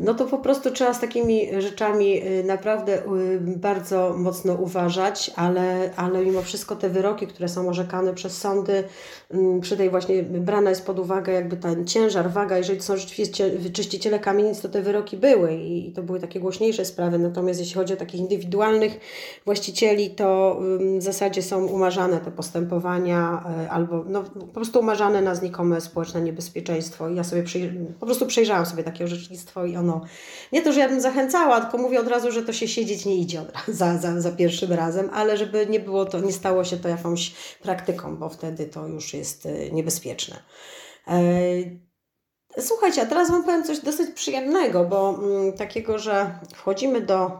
no to po prostu trzeba z takimi rzeczami y, naprawdę y, bardzo mocno uważać, ale, ale mimo wszystko te wyroki, które są orzekane przez sądy, mm, przy tej właśnie brana jest pod uwagę jakby ten ciężar, waga, jeżeli to są rzeczywiście czyściciele kamienic, to te wyroki były i to były takie głośniejsze sprawy, natomiast jeśli chodzi o takich indywidualnych właścicieli, to w zasadzie są umarzane te postępowania y, albo no, po prostu umarzane na znikome społeczne niebezpieczeństwo. I ja sobie po prostu przejrzałam sobie takie orzecznictwo i ono nie to, że ja bym zachęcała, tylko mówię od razu, że to się siedzieć nie idzie za, za, za pierwszym razem, ale żeby nie było to, nie stało się to jakąś praktyką, bo wtedy to już jest y, niebezpieczne. E, słuchajcie, a teraz Wam powiem coś dosyć przyjemnego, bo mm, takiego, że wchodzimy do,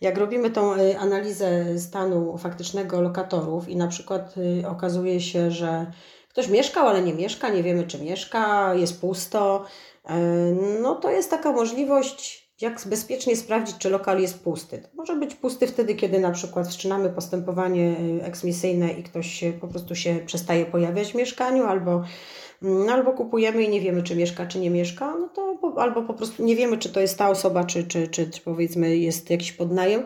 jak robimy tą y, analizę stanu faktycznego lokatorów i na przykład y, okazuje się, że ktoś mieszkał, ale nie mieszka, nie wiemy czy mieszka, jest pusto, no to jest taka możliwość, jak bezpiecznie sprawdzić, czy lokal jest pusty. To może być pusty wtedy, kiedy na przykład wszczynamy postępowanie e, eksmisyjne i ktoś po prostu się przestaje pojawiać w mieszkaniu, albo, mm, albo kupujemy i nie wiemy, czy mieszka, czy nie mieszka, no to albo po prostu nie wiemy, czy to jest ta osoba, czy, czy, czy, czy powiedzmy jest jakiś podnajem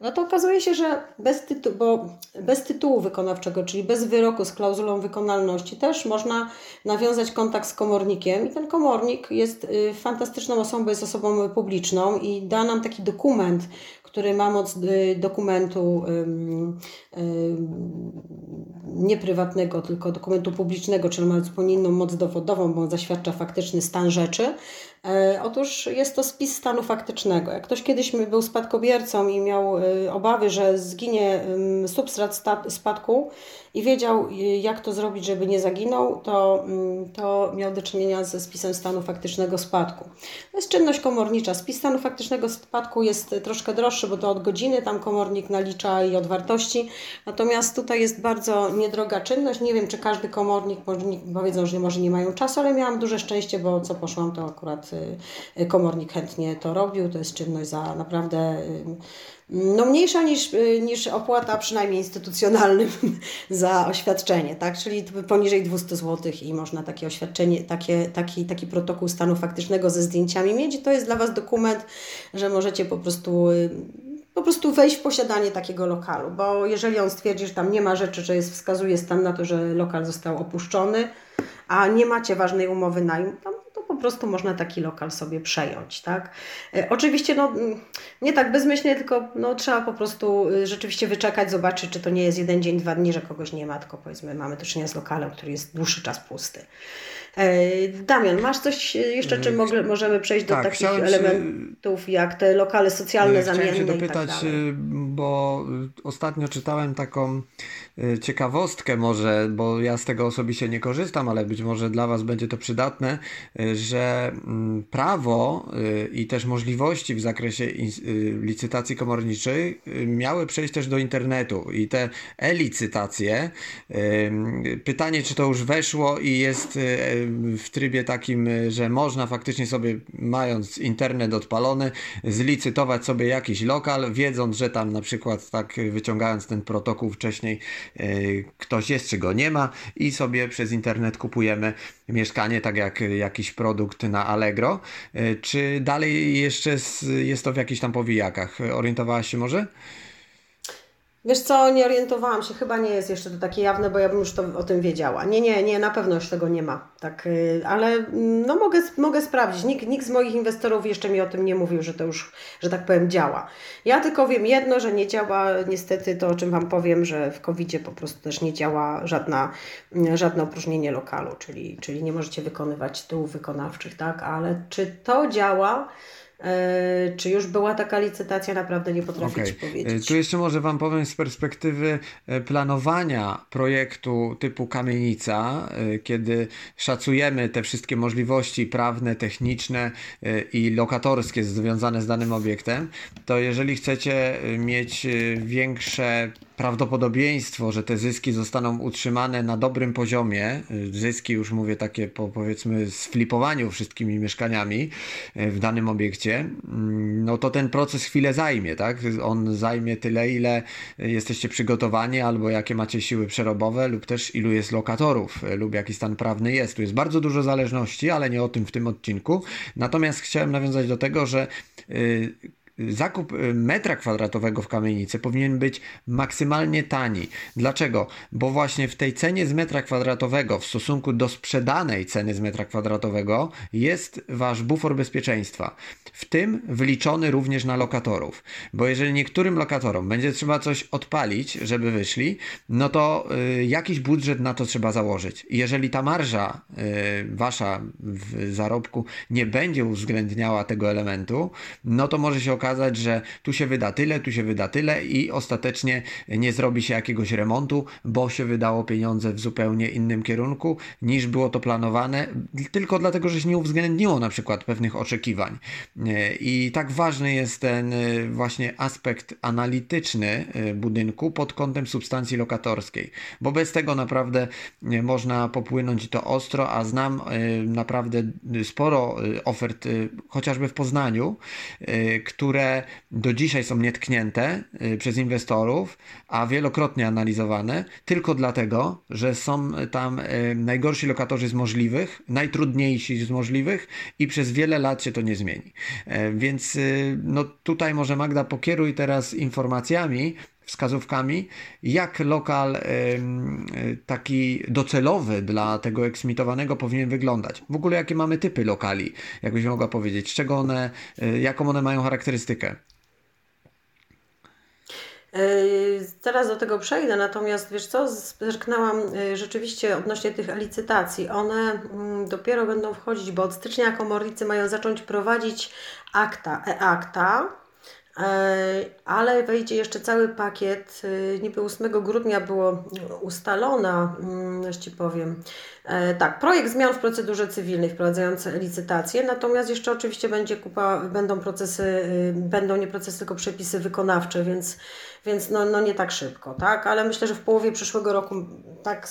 no to okazuje się, że bez, tytu bo bez tytułu wykonawczego, czyli bez wyroku z klauzulą wykonalności, też można nawiązać kontakt z komornikiem. I ten komornik jest y, fantastyczną osobą, jest osobą publiczną i da nam taki dokument, który ma moc y, dokumentu nie prywatnego, tylko dokumentu publicznego, czyli ma zupełnie inną moc dowodową, bo on zaświadcza faktyczny stan rzeczy. E, otóż jest to spis stanu faktycznego. Jak ktoś kiedyś był spadkobiercą i miał y, obawy, że zginie substrat spadku i wiedział, y, jak to zrobić, żeby nie zaginął, to, to miał do czynienia ze spisem stanu faktycznego spadku. To jest czynność komornicza. Spis stanu faktycznego spadku jest troszkę droższy, bo to od godziny tam komornik nalicza i od wartości. Natomiast tutaj jest bardzo niedroga czynność. Nie wiem, czy każdy komornik, powiedzą, że może nie mają czasu, ale miałam duże szczęście, bo co poszłam, to akurat y, y, komornik chętnie to robił. To jest czynność za naprawdę no mniejsza niż, niż opłata przynajmniej instytucjonalnym za oświadczenie, tak? czyli poniżej 200 zł i można takie oświadczenie, takie, taki, taki protokół stanu faktycznego ze zdjęciami mieć to jest dla Was dokument, że możecie po prostu po prostu wejść w posiadanie takiego lokalu, bo jeżeli on stwierdzi, że tam nie ma rzeczy, że jest, wskazuje stan na to, że lokal został opuszczony, a nie macie ważnej umowy najmu, tam po prostu można taki lokal sobie przejąć, tak? E, oczywiście, no, nie tak bezmyślnie, tylko no, trzeba po prostu y, rzeczywiście wyczekać, zobaczyć, czy to nie jest jeden dzień, dwa dni, że kogoś nie ma, tylko powiedzmy mamy do czynienia z lokalem, który jest dłuższy czas pusty. E, Damian, masz coś jeszcze, czy mm, możemy przejść do tak, takich elementów, jak te lokale socjalne, chciałem zamienne się dopytać, i tak bo ostatnio czytałem taką y, ciekawostkę może, bo ja z tego osobiście nie korzystam, ale być może dla Was będzie to przydatne, y, że mm, prawo y, i też możliwości w zakresie licytacji komorniczej miały przejść też do internetu. I te e-licytacje, pytanie czy to już weszło i jest w trybie takim, że można faktycznie sobie, mając internet odpalony, zlicytować sobie jakiś lokal, wiedząc, że tam na przykład tak wyciągając ten protokół wcześniej e, ktoś jest, czy go nie ma i sobie przez internet kupujemy mieszkanie, tak jak jakiś produkt na Allegro. E, czy dalej jeszcze jest to w jakichś tam powijakach? Orientowałaś się może? Wiesz co, nie orientowałam się, chyba nie jest jeszcze to takie jawne, bo ja bym już to o tym wiedziała. Nie, nie, nie, na pewno już tego nie ma. Tak, y, ale mm, no mogę, mogę sprawdzić. Nikt, nikt z moich inwestorów jeszcze mi o tym nie mówił, że to już, że tak powiem, działa. Ja tylko wiem jedno, że nie działa niestety to, o czym Wam powiem, że w covid po prostu też nie działa żadna, mm, żadne opróżnienie lokalu, czyli, czyli nie możecie wykonywać tyłów wykonawczych, tak? Ale czy to działa? E, czy już była taka licytacja, naprawdę nie potrafię okay. Ci powiedzieć. Tu jeszcze może Wam powiem z perspektywy planowania projektu typu kamienica, kiedy szacujemy te wszystkie możliwości prawne, techniczne i lokatorskie związane z danym obiektem, to jeżeli chcecie mieć większe prawdopodobieństwo, że te zyski zostaną utrzymane na dobrym poziomie, zyski już mówię takie po powiedzmy sflipowaniu wszystkimi mieszkaniami e, w danym obiekcie, mm, no to ten proces chwilę zajmie, tak? On zajmie tyle, ile jesteście przygotowani, albo jakie macie siły przerobowe, lub też ilu jest lokatorów, e, lub jaki stan prawny jest. Tu jest bardzo dużo zależności, ale nie o tym w tym odcinku. Natomiast chciałem nawiązać do tego, że yy, zakup y, metra kwadratowego w kamienicy powinien być maksymalnie tani. Dlaczego? Bo właśnie w tej cenie z metra kwadratowego w stosunku do sprzedanej ceny z metra kwadratowego jest wasz bufor bezpieczeństwa. W tym wliczony również na lokatorów. Bo jeżeli niektórym lokatorom będzie trzeba coś odpalić, żeby wyszli, no to y, jakiś budżet na to trzeba założyć. Jeżeli ta marża y, wasza w zarobku nie będzie uwzględniała tego elementu, no to może się okazać, okazać, że tu się wyda tyle, tu się wyda tyle i ostatecznie nie zrobi się jakiegoś remontu, bo się wydało pieniądze w zupełnie innym kierunku niż było to planowane, tylko dlatego, że się nie uwzględniło na przykład pewnych oczekiwań. I tak ważny jest ten e, właśnie aspekt analityczny e, budynku pod kątem substancji lokatorskiej, bo bez tego naprawdę e, można popłynąć to ostro, a znam naprawdę sporo ofert, chociażby w Poznaniu, które które do dzisiaj są nietknięte y, przez inwestorów, a wielokrotnie analizowane, tylko dlatego, że są tam y, najgorsi lokatorzy z możliwych, najtrudniejsi z możliwych i przez wiele lat się to nie zmieni. E, więc y, no tutaj może Magda pokieruj teraz informacjami, wskazówkami, jak lokal taki docelowy dla tego eksmitowanego powinien wyglądać. W ogóle jakie mamy typy lokali, jakbyś mogła powiedzieć, z czego one, y, jaką one mają charakterystykę? Teraz do tego przejdę, natomiast wiesz co, zerknęłam rzeczywiście odnośnie tych licytacji. One mm, dopiero będą wchodzić, bo od stycznia komornicy mają zacząć prowadzić akta, e-akta, E, ale wejdzie jeszcze cały pakiet. E, niby 8 grudnia było ustalona, mm, już Ci powiem. E, tak, projekt zmian w procedurze cywilnej wprowadzający licytację, natomiast jeszcze oczywiście będzie kupa, będą procesy, y, będą nie procesy, tylko przepisy wykonawcze, więc, więc no, no nie tak szybko, tak? Ale myślę, że w połowie przyszłego roku tak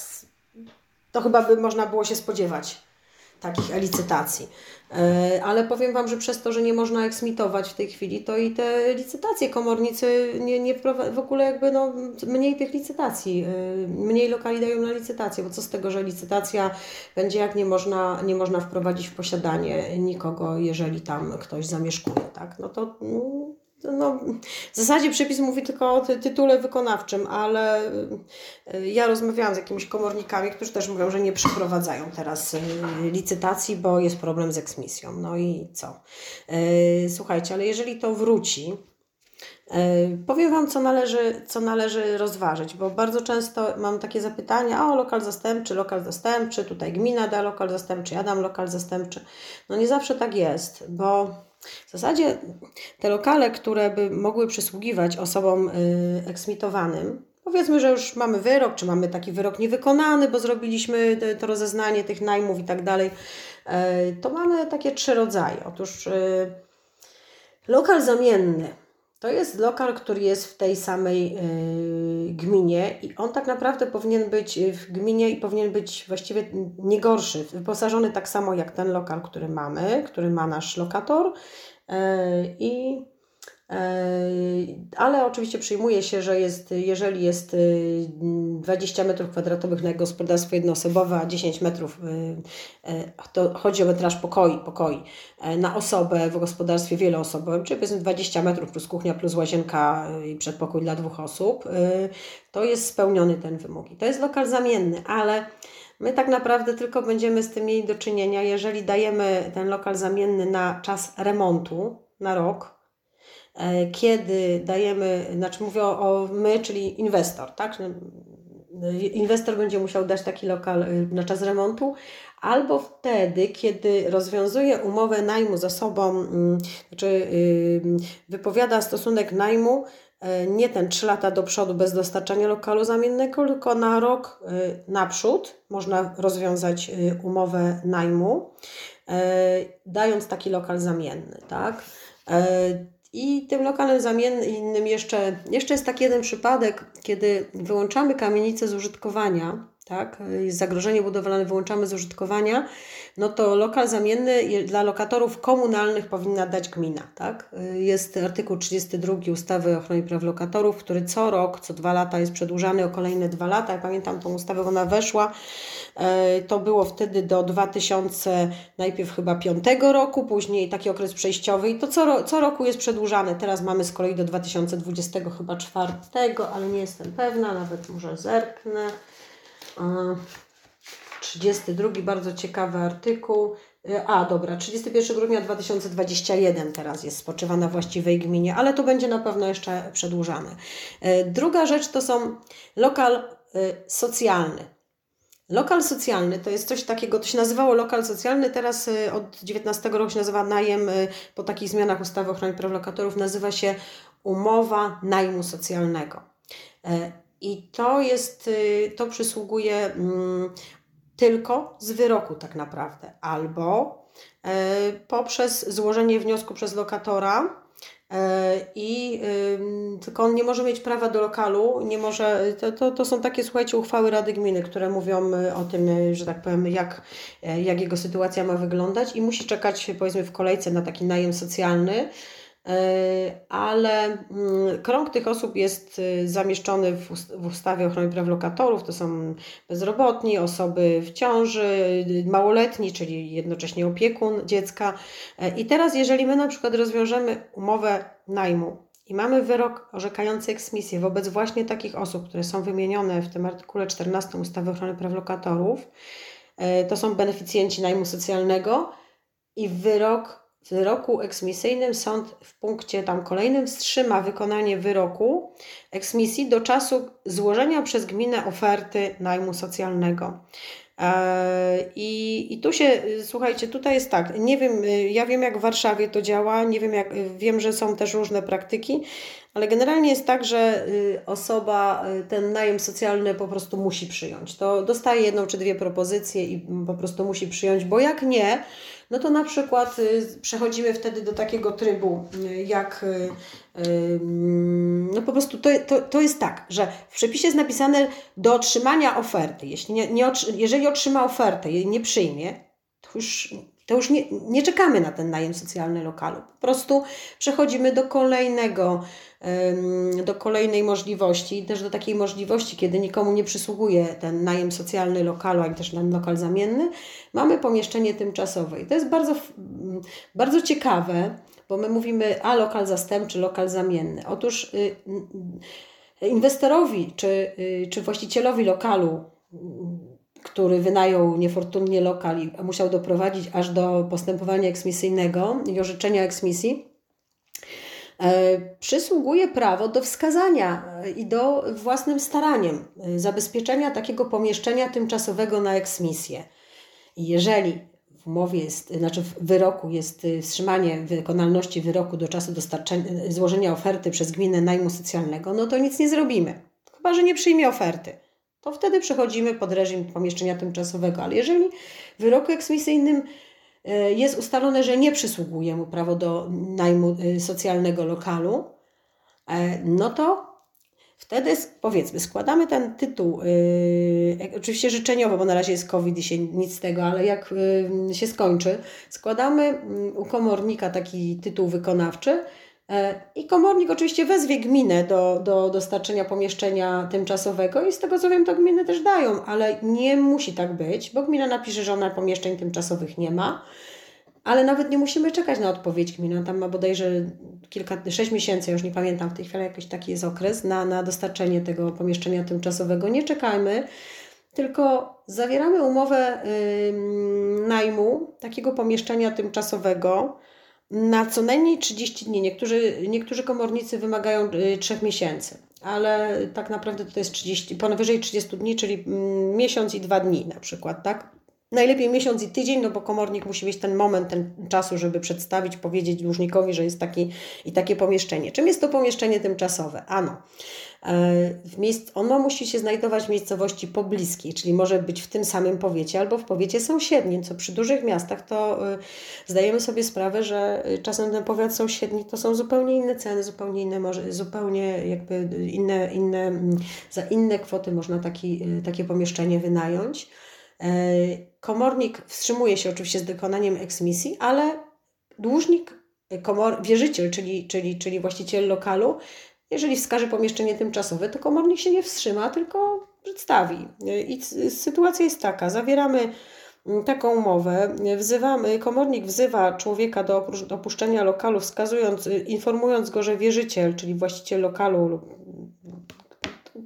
to chyba by można było się spodziewać takich licytacji. E, ale powiem Wam, że przez to, że nie można eksmitować w tej chwili, to i te licytacje komornicy nie, nie w ogóle jakby no, mniej tych licytacji, e, mniej lokali dają na licytację, bo co z tego, że licytacja będzie jak nie można, nie można wprowadzić w posiadanie nikogo, jeżeli tam ktoś zamieszkuje, tak? No to mm, no, w zasadzie przepis mówi tylko o ty tytule wykonawczym, ale y, ja rozmawiałam z jakimiś komornikami, którzy też mówią, że nie przeprowadzają teraz y, licytacji, bo jest problem z eksmisją. No i co? Y, słuchajcie, ale jeżeli to wróci, Powiem Wam, co należy, co należy rozważyć, bo bardzo często mam takie zapytania, o lokal zastępczy, lokal zastępczy, tutaj gmina da lokal zastępczy, ja dam lokal zastępczy. No nie zawsze tak jest, bo w zasadzie te lokale, które by mogły przysługiwać osobom y, eksmitowanym, powiedzmy, że już mamy wyrok, czy mamy taki wyrok niewykonany, bo zrobiliśmy to rozeznanie tych najmów i tak dalej, y, to mamy takie trzy rodzaje. Otóż y, lokal zamienny to jest lokal, który jest w tej samej gminie i on tak naprawdę powinien być w gminie i powinien być właściwie nie gorszy, wyposażony tak samo jak ten lokal, który mamy, który ma nasz lokator e, i ale oczywiście przyjmuje się, że jest, jeżeli jest 20 metrów kwadratowych na gospodarstwo jednoosobowe, a 10 metrów e, to chodzi o metraż pokoi, pokoi na osobę w gospodarstwie wieloosobowym, czyli powiedzmy 20 metrów plus kuchnia, plus łazienka i przedpokój dla dwóch osób, to jest spełniony ten wymóg. I to jest lokal zamienny, ale my tak naprawdę tylko będziemy z tym mieli do czynienia, jeżeli dajemy ten lokal zamienny na czas remontu, na rok, e, kiedy dajemy, znaczy mówię o, my, czyli inwestor, tak? Inwestor będzie musiał dać taki lokal y, na czas remontu, albo wtedy, kiedy rozwiązuje umowę najmu z osobą, mm, znaczy yy, wypowiada stosunek najmu yy, nie ten 3 lata do przodu bez dostarczania lokalu zamiennego, tylko na rok naprzód można rozwiązać umowę najmu, yy, dając taki lokal zamienny, tak? I tym lokalem zamiennym jeszcze, jeszcze jest taki jeden przypadek, kiedy wyłączamy kamienicę z użytkowania, tak, jest zagrożenie budowlane, wyłączamy z użytkowania, no to lokal zamienny dla lokatorów komunalnych powinna dać gmina. Tak? Jest artykuł 32 ustawy o ochronie praw lokatorów, który co rok, co dwa lata jest przedłużany o kolejne dwa lata. Ja pamiętam tą ustawę, ona weszła. E, to było wtedy do 2000, najpierw chyba 5 roku, później taki okres przejściowy i to co, co roku jest przedłużane. Teraz mamy z kolei do 2020 chyba 4, ale nie jestem pewna, nawet może zerknę. 32, bardzo ciekawy artykuł. E, a, dobra, 31 grudnia 2021 teraz jest spoczywa na właściwej gminie, ale to będzie na pewno jeszcze przedłużane. E, druga rzecz to są lokal e, socjalny. Lokal socjalny to jest coś takiego, to się nazywało lokal socjalny, teraz od 19 roku się nazywa najem, po takich zmianach ustawy o ochronie praw lokatorów nazywa się umowa najmu socjalnego. I to jest, to przysługuje mm, tylko z wyroku tak naprawdę, albo e, poprzez złożenie wniosku przez lokatora e, i tylko on nie może mieć prawa do lokalu, nie może, to, to, to są takie, słuchajcie, uchwały Rady Gminy, które mówią e, o tym, że tak powiem, jak, jak jego sytuacja ma wyglądać i musi czekać, powiedzmy, w kolejce na taki najem socjalny, ale mm, krąg tych osób jest y, zamieszczony w ustawie o ochronie praw lokatorów. To są bezrobotni, osoby w ciąży, y, małoletni, czyli jednocześnie opiekun dziecka. E, I teraz, jeżeli my na przykład rozwiążemy umowę najmu i mamy wyrok orzekający eksmisję wobec właśnie takich osób, które są wymienione w tym artykule 14 ustawy o ochronie praw lokatorów, e, to są beneficjenci najmu socjalnego i wyrok wyroku eksmisyjnym sąd w punkcie tam kolejnym wstrzyma wykonanie wyroku eksmisji do czasu złożenia przez gminę oferty najmu socjalnego. E, I, I tu się, słuchajcie, tutaj jest tak, nie wiem, ja wiem jak w Warszawie to działa, nie wiem jak, wiem, że są też różne praktyki, ale generalnie jest tak, że y, osoba y, ten najem socjalny po prostu musi przyjąć. To dostaje jedną czy dwie propozycje i po prostu musi przyjąć, bo jak nie, no to na przykład y, przechodzimy wtedy do takiego trybu, jak no po prostu to, to, to jest tak, że w przepisie jest napisane do otrzymania oferty. Jeśli nie, nie, jeżeli otrzyma ofertę i nie przyjmie, to już to już nie, nie czekamy na ten najem socjalny lokalu. Po prostu przechodzimy do kolejnego, do kolejnej możliwości, też do takiej możliwości, kiedy nikomu nie przysługuje ten najem socjalny lokalu, ani też ten lokal zamienny, mamy pomieszczenie tymczasowe. I to jest bardzo, bardzo ciekawe, bo my mówimy, a lokal zastępczy, lokal zamienny. Otóż y, inwestorowi czy, y, czy właścicielowi lokalu który wynajął niefortunnie lokal i musiał doprowadzić aż do postępowania eksmisyjnego i orzeczenia eksmisji, przysługuje prawo do wskazania e, i do własnym staraniem e, zabezpieczenia takiego pomieszczenia tymczasowego na eksmisję. Jeżeli w umowie jest, znaczy w wyroku jest wstrzymanie wykonalności wyroku do czasu dostarczenia, złożenia oferty przez gminę najmu socjalnego, no to nic nie zrobimy. Chyba, że nie przyjmie oferty to wtedy przechodzimy pod reżim pomieszczenia tymczasowego. Ale jeżeli w wyroku eksmisyjnym e, jest ustalone, że nie przysługuje mu prawo do najmu e, socjalnego lokalu, e, no to wtedy powiedzmy, składamy ten tytuł, yy, oczywiście życzeniowo, bo na razie jest COVID i się nic z tego, ale jak się skończy, składamy yy, u komornika taki tytuł wykonawczy, E, I komornik oczywiście wezwie gminę do, do dostarczenia pomieszczenia tymczasowego i z tego co wiem, to gminy też dają, ale nie musi tak być, bo gmina napisze, że ona pomieszczeń tymczasowych nie ma, ale nawet nie musimy czekać na odpowiedź gminy. Tam ma bodajże kilka, sześć miesięcy, już nie pamiętam w tej chwili, jakiś taki jest okres na, na dostarczenie tego pomieszczenia tymczasowego. Nie czekajmy, tylko zawieramy umowę yy, najmu takiego pomieszczenia tymczasowego na co najmniej 30 dni. Niektórzy, niektórzy komornicy wymagają 3 y, miesięcy, ale tak naprawdę to jest 30, powyżej 30 dni, czyli mm, miesiąc i dwa dni na przykład, tak? Najlepiej miesiąc i tydzień, no bo komornik musi mieć ten moment, ten czasu, żeby przedstawić, powiedzieć dłużnikowi, że jest taki i takie pomieszczenie. Czym jest to pomieszczenie tymczasowe? Ano, w miejsc, ono musi się znajdować w miejscowości pobliskiej, czyli może być w tym samym powiecie albo w powiecie sąsiednim, co przy dużych miastach to y, zdajemy sobie sprawę, że y, czasem ten powiat sąsiedni to są zupełnie inne ceny, zupełnie inne, może, zupełnie jakby inne, inne, za inne kwoty można taki, takie pomieszczenie wynająć. E, komornik wstrzymuje się oczywiście z wykonaniem eksmisji, ale dłużnik, komor, wierzyciel, czyli, czyli, czyli właściciel lokalu, jeżeli wskaże pomieszczenie tymczasowe, to komornik się nie wstrzyma, tylko przedstawi. I sytuacja jest taka: zawieramy mm, taką umowę, wzywamy, komornik wzywa człowieka do opuszczenia lokalu, wskazując, informując go, że wierzyciel, czyli właściciel lokalu lub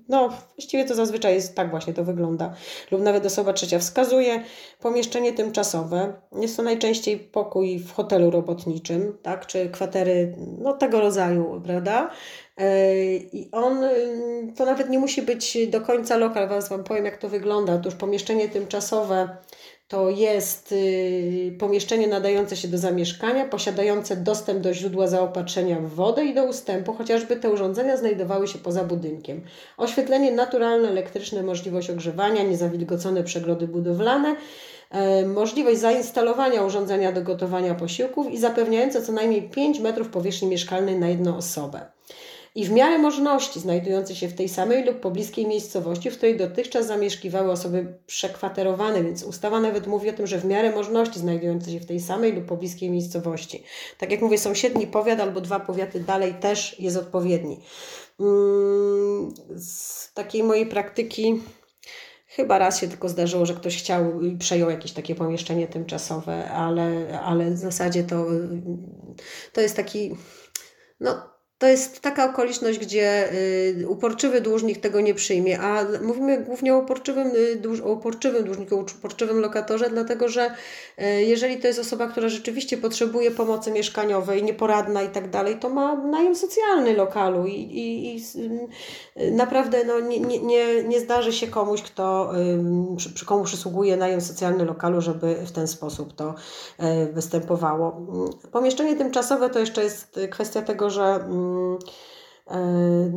no, właściwie to zazwyczaj jest tak właśnie to wygląda. Lub nawet osoba trzecia wskazuje pomieszczenie tymczasowe. Jest to najczęściej pokój w hotelu robotniczym, tak, czy kwatery no, tego rodzaju, prawda? E, I on, to nawet nie musi być do końca lokal, was Wam powiem, jak to wygląda. Otóż pomieszczenie tymczasowe to jest y, pomieszczenie nadające się do zamieszkania, posiadające dostęp do źródła zaopatrzenia w wodę i do ustępu, chociażby te urządzenia znajdowały się poza budynkiem. Oświetlenie naturalne, elektryczne, możliwość ogrzewania, niezawilgocone przegrody budowlane, e, możliwość zainstalowania urządzenia do gotowania posiłków i zapewniające co najmniej 5 metrów powierzchni mieszkalnej na jedną osobę i w miarę możliwości znajdujące się w tej samej lub pobliskiej miejscowości, w której dotychczas zamieszkiwały osoby przekwaterowane, więc ustawa nawet mówi o tym, że w miarę możliwości znajdujące się w tej samej lub pobliskiej miejscowości. Tak jak mówię, sąsiedni powiat albo dwa powiaty dalej też jest odpowiedni. Mm, z takiej mojej praktyki Chyba raz się tylko zdarzyło, że ktoś chciał i przejął jakieś takie pomieszczenie tymczasowe, ale, ale w zasadzie to, to jest taki, no to jest taka okoliczność, gdzie y, uporczywy dłużnik tego nie przyjmie, a mówimy głównie o uporczywym, y, o uporczywym dłużniku, o uporczywym lokatorze, dlatego że y, jeżeli to jest osoba, która rzeczywiście potrzebuje pomocy mieszkaniowej, nieporadna i tak dalej, to ma najem socjalny lokalu i, i, i naprawdę no, nie, nie, nie zdarzy się komuś, kto, przy komu przysługuje najem socjalny lokalu, żeby w ten sposób to występowało. Pomieszczenie tymczasowe to jeszcze jest kwestia tego, że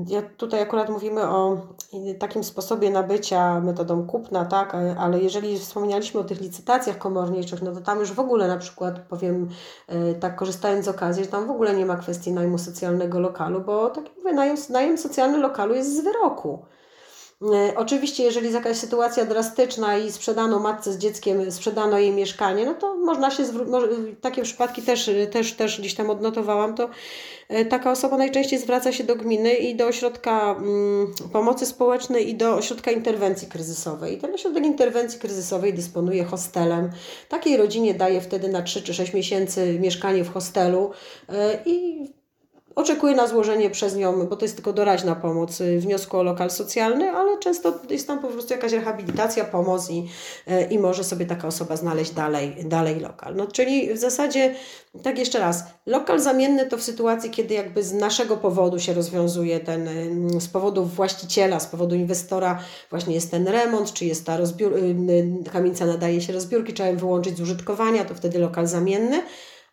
ja tutaj akurat mówimy o takim sposobie nabycia metodą kupna, tak, ale jeżeli wspomnieliśmy o tych licytacjach komorniczych, no to tam już w ogóle na przykład powiem e, tak korzystając z okazji, że tam w ogóle nie ma kwestii najmu socjalnego lokalu, bo tak jak mówię, najem, najem socjalny lokalu jest z wyroku. E, oczywiście, jeżeli jest jakaś sytuacja drastyczna i sprzedano matce z dzieckiem, sprzedano jej mieszkanie, no to można się zwrócić, takie przypadki też, też, też gdzieś tam odnotowałam, to e, taka osoba najczęściej zwraca się do gminy i do ośrodka mm, pomocy społecznej i do ośrodka interwencji kryzysowej. I ten ośrodek interwencji kryzysowej dysponuje hostelem. Takiej rodzinie daje wtedy na 3 czy 6 miesięcy mieszkanie w hostelu e, i Oczekuje na złożenie przez nią, bo to jest tylko doraźna pomoc, y, wniosku o lokal socjalny, ale często jest tam po prostu jakaś rehabilitacja, pomoc i, y, i może sobie taka osoba znaleźć dalej, dalej lokal. No, czyli w zasadzie, tak jeszcze raz, lokal zamienny to w sytuacji, kiedy jakby z naszego powodu się rozwiązuje ten, y, z powodu właściciela, z powodu inwestora właśnie jest ten remont, czy jest ta rozbiór, kamienica nadaje się rozbiórki, trzeba ją wyłączyć z użytkowania, to wtedy lokal zamienny.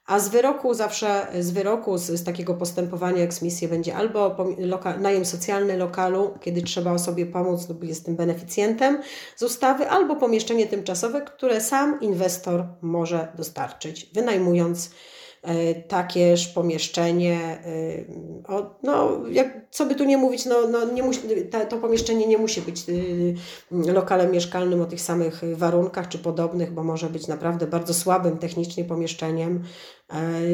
A z wyroku zawsze, z wyroku, z, z takiego postępowania eksmisji będzie albo loka, najem socjalny lokalu, kiedy trzeba osobie pomóc lub jest tym beneficjentem z ustawy, albo pomieszczenie tymczasowe, które sam inwestor może dostarczyć, wynajmując E, takież pomieszczenie, e, no jak, co by tu nie mówić, no, no nie musi, to pomieszczenie nie musi być e, lokalem mieszkalnym o tych samych warunkach czy podobnych, bo może być naprawdę bardzo słabym technicznie pomieszczeniem,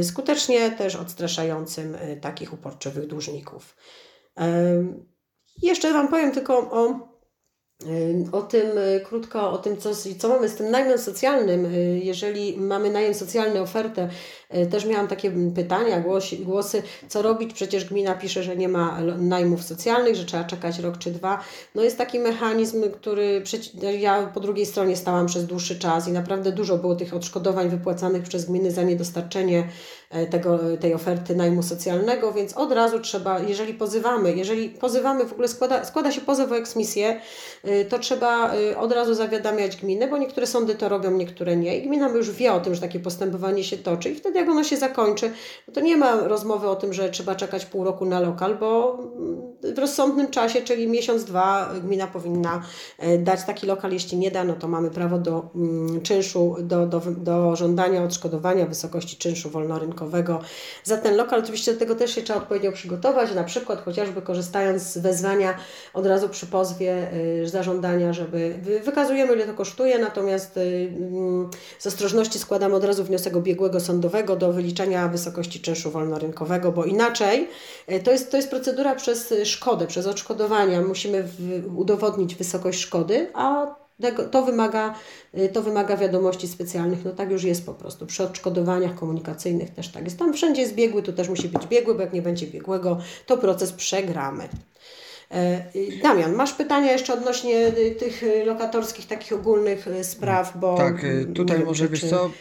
skutecznie też odstraszającym takich uporczywych dłużników. Jeszcze Wam powiem tylko o o tym y, krótko, o tym, co, co mamy z tym najmem socjalnym. Y, jeżeli mamy najem socjalny, ofertę, y, też miałam takie pytania, głosy, głosy, co robić? Przecież gmina pisze, że nie ma najmów socjalnych, że trzeba czekać rok czy dwa. No jest taki mechanizm, który ja po drugiej stronie stałam przez dłuższy czas i naprawdę dużo było tych odszkodowań wypłacanych przez gminy za niedostarczenie tego, tej oferty najmu socjalnego, więc od razu trzeba, jeżeli pozywamy, jeżeli pozywamy, w ogóle składa, składa się pozew o eksmisję, to trzeba od razu zawiadamiać gminę, bo niektóre sądy to robią, niektóre nie. I gmina już wie o tym, że takie postępowanie się toczy i wtedy jak ono się zakończy, no to nie ma rozmowy o tym, że trzeba czekać pół roku na lokal, bo w rozsądnym czasie, czyli miesiąc, dwa, gmina powinna e, dać taki lokal. Jeśli nie da, no to mamy prawo do mm, czynszu, do, do, do żądania odszkodowania wysokości czynszu wolnorynkowego za ten lokal. Oczywiście do tego też się trzeba odpowiednio przygotować, na przykład chociażby korzystając z wezwania od razu przy pozwie y, zażądania, żeby wykazujemy ile to kosztuje, natomiast y, mm, z ostrożności składamy od razu wniosek biegłego sądowego do wyliczenia wysokości czynszu wolnorynkowego, bo inaczej y, to jest, to jest procedura przez szkodę, przez odszkodowania. Musimy udowodnić wysokość szkody, a to wymaga, to wymaga wiadomości specjalnych. No tak już jest po prostu. Przy odszkodowaniach komunikacyjnych też tak jest. Tam wszędzie jest biegły, tu też musi być biegły, bo jak nie będzie biegłego, to proces przegramy. E, Damian, masz pytania jeszcze odnośnie y, tych y, lokatorskich, takich ogólnych spraw, bo... Tak, tutaj wiem, może wiesz co...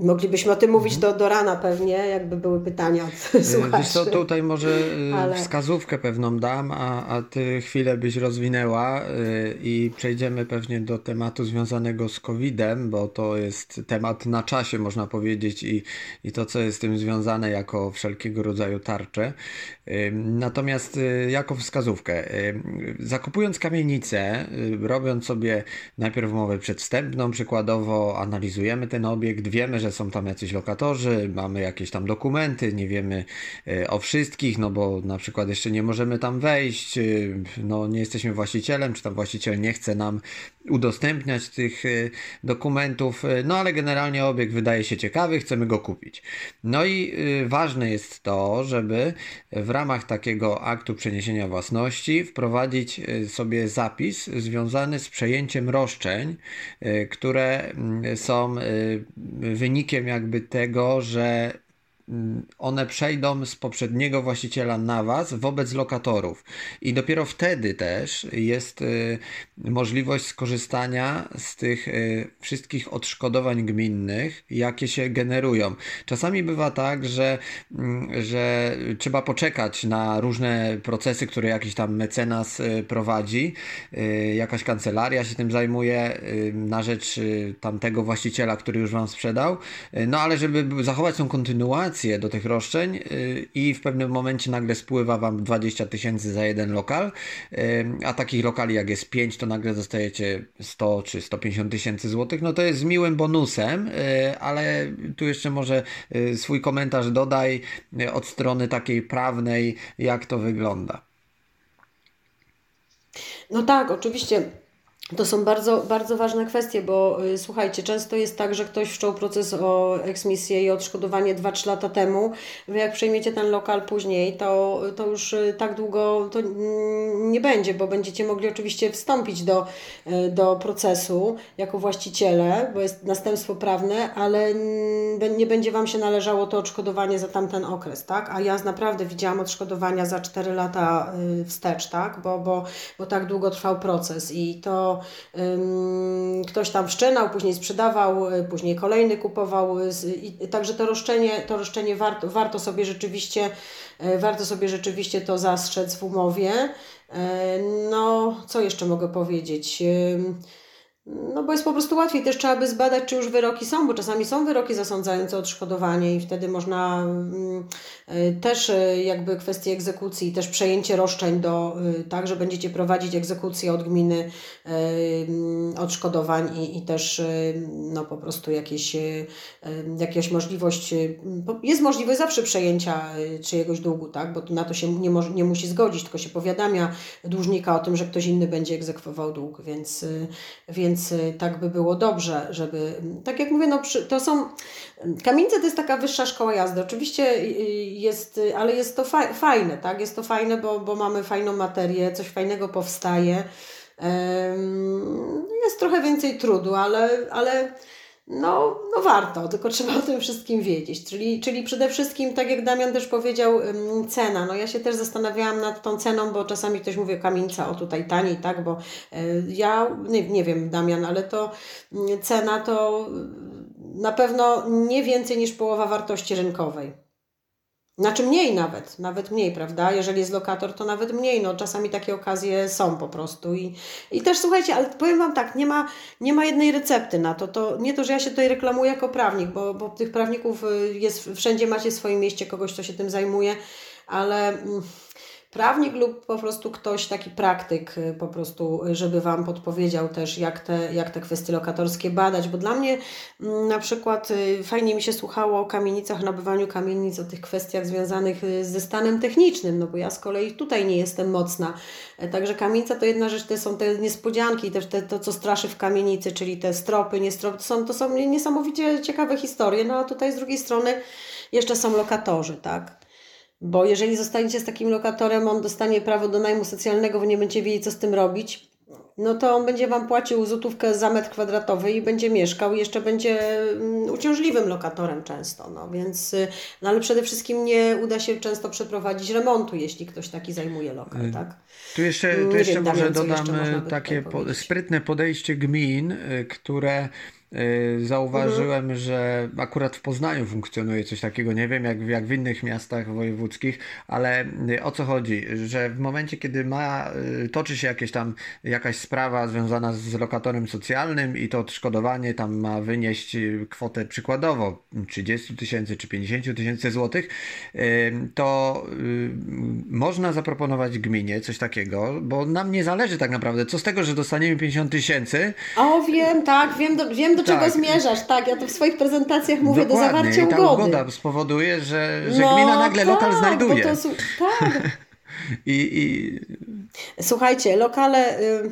Moglibyśmy o tym mówić mhm. do, do rana pewnie, jakby były pytania od słuchaczy. Wiesz co, tutaj może Ale... wskazówkę pewną dam, a, a Ty chwilę byś rozwinęła i przejdziemy pewnie do tematu związanego z COVID-em, bo to jest temat na czasie, można powiedzieć, i, i to, co jest z tym związane jako wszelkiego rodzaju tarcze. Natomiast jako wskazówkę wskazówkę. Zakupując kamienicę, robiąc sobie najpierw umowę przedstępną, przykładowo analizujemy ten obiekt, wiemy, że są tam jacyś lokatorzy, mamy jakieś tam dokumenty, nie wiemy y, o wszystkich, no bo na przykład jeszcze nie możemy tam wejść, y, no nie jesteśmy właścicielem, czy tam właściciel nie chce nam udostępniać tych y, dokumentów, no ale generalnie obiekt wydaje się ciekawy, chcemy go kupić. No i ważne jest to, żeby w ramach takiego aktu przeniesienia własności wprowadzić e, sobie zapis związany z przejęciem roszczeń, e, które mm, są e, wynikiem jakby tego, że one przejdą z poprzedniego właściciela na Was wobec lokatorów. I dopiero wtedy też jest y, możliwość skorzystania z tych y, wszystkich odszkodowań gminnych, jakie się generują. Czasami bywa tak, że, y, że trzeba poczekać na różne procesy, które jakiś tam mecenas y, prowadzi, jakaś kancelaria się tym zajmuje na rzecz tamtego właściciela, który już Wam sprzedał. No ale żeby zachować tą kontynuację, do tych roszczeń y, i w pewnym momencie nagle spływa Wam 20 tysięcy za jeden lokal, y, a takich lokali jak jest 5, to nagle dostajecie 100 czy 150 tysięcy złotych, no to jest miłym bonusem, y, ale tu jeszcze może swój komentarz dodaj od strony takiej prawnej, jak to wygląda. No tak, oczywiście to są bardzo, bardzo ważne kwestie, bo y, słuchajcie, często jest tak, że ktoś wszczął proces o eksmisję i odszkodowanie 2-3 lata temu. Wy jak przejmiecie ten lokal później, to, to już y, tak długo to nie będzie, bo będziecie mogli oczywiście wstąpić do, y, do procesu jako właściciele, bo jest następstwo prawne, ale nie będzie Wam się należało to odszkodowanie za tamten okres, tak? A ja naprawdę widziałam odszkodowania za 4 lata wstecz, tak? Bo, bo, bo tak długo trwał proces i to ktoś tam wszczynał, później sprzedawał, y, później kolejny kupował. I, także to roszczenie, to roszczenie warto, warto sobie rzeczywiście y, warto sobie rzeczywiście to zastrzec w umowie. No, co jeszcze mogę powiedzieć? No bo jest po prostu łatwiej. Też trzeba by zbadać, czy już wyroki są, bo czasami są wyroki zasądzające odszkodowanie i wtedy można mm, y, też y, jakby kwestie egzekucji, też przejęcie roszczeń do, y, tak, że będziecie prowadzić egzekucję od gminy odszkodowań i, i też no po prostu jakieś, jakaś możliwość, jest możliwość zawsze przejęcia czyjegoś długu, tak, bo na to się nie, może, nie musi zgodzić, tylko się powiadamia dłużnika o tym, że ktoś inny będzie egzekwował dług, więc, więc więc y, tak by było dobrze, żeby, tak jak mówię, no, to są, kamienice to jest taka wyższa szkoła jazdy. Oczywiście y, y, jest, ale jest to fajne, tak? Jest to fajne, bo, bo mamy fajną materię, coś fajnego powstaje. Jest trochę więcej trudu, ale, ale no, no warto, tylko trzeba o tym wszystkim wiedzieć. Czyli, czyli przede wszystkim, tak jak Damian też powiedział, cena. No ja się też zastanawiałam nad tą ceną, bo czasami ktoś mówi kamienica, o tutaj taniej, tak, bo e, ja nie, nie wiem, Damian, ale to cena to na pewno nie więcej niż połowa wartości rynkowej. Znaczy mniej nawet, nawet mniej, prawda? Jeżeli jest lokator, to nawet mniej. No, czasami takie okazje są po prostu. I, i też słuchajcie, ale powiem Wam tak, nie ma, nie ma jednej recepty na to. to. Nie to, że ja się tutaj reklamuję jako prawnik, bo, bo tych prawników y, jest, wszędzie macie w swoim mieście kogoś, kto się tym zajmuje, ale. Mm, prawnik lub po prostu ktoś, taki praktyk y, po prostu, y, żeby Wam podpowiedział też, jak te, jak te kwestie lokatorskie badać, bo dla mnie mm, na przykład y, fajnie mi się słuchało o kamienicach, nabywaniu kamienic, o tych kwestiach związanych ze stanem technicznym, no bo ja z kolei tutaj nie jestem mocna. E, także kamienica to jedna rzecz, to są te niespodzianki, też te, to, co straszy w kamienicy, czyli te stropy, nie stropy, to są, to są niesamowicie ciekawe historie, no a tutaj z drugiej strony jeszcze są lokatorzy, tak? Bo jeżeli zostaniecie z takim lokatorem, on dostanie prawo do najmu socjalnego, wy nie będziecie wiedzieli, co z tym robić, no to on będzie Wam płacił złotówkę za metr kwadratowy i będzie mieszkał i jeszcze będzie mm, uciążliwym lokatorem często, no więc, y, no ale przede wszystkim nie uda się często przeprowadzić remontu, jeśli ktoś taki zajmuje lokal, y, tak? Tu jeszcze, tu jeszcze wiem, może dodam jeszcze y, takie po, sprytne podejście gmin, które zauważyłem, mhm. że akurat w Poznaniu funkcjonuje coś takiego. Nie wiem jak, jak w innych miastach wojewódzkich, ale y, o co chodzi? Że w momencie, kiedy ma, y, toczy się jakieś tam jakaś sprawa związana z lokatorem socjalnym i to odszkodowanie tam ma wynieść kwotę przykładowo 30 tysięcy czy 50 tysięcy złotych, to można zaproponować gminie coś takiego, bo nam nie zależy tak naprawdę. Co z tego, że dostaniemy 50 tysięcy? O, wiem, tak, wiem, do, wiem do czego tak. zmierzasz. Tak, ja to w swoich prezentacjach mówię Dokładnie. do zawarcia ugody. I ta ugoda spowoduje, że, że no, gmina nagle tak, lokal znajduje. To, tak. I, I... Słuchajcie, lokale... Y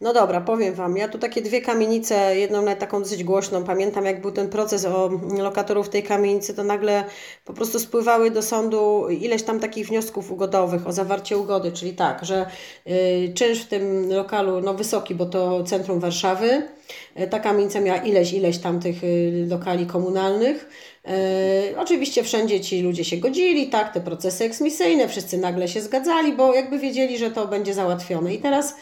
no dobra, powiem Wam, ja tu takie dwie kamienice, jedną nawet taką dosyć głośną, pamiętam jak był ten proces o lokatorów tej kamienicy, to nagle po prostu spływały do sądu ileś tam takich wniosków ugodowych o zawarcie ugody, czyli tak, że y, czynsz w tym lokalu, no wysoki, bo to centrum Warszawy, y, ta kamienica miała ileś, ileś tam tych lokali komunalnych, Yy, oczywiście wszędzie ci ludzie się godzili, tak, te procesy eksmisyjne, wszyscy nagle się zgadzali, bo jakby wiedzieli, że to będzie załatwione. I teraz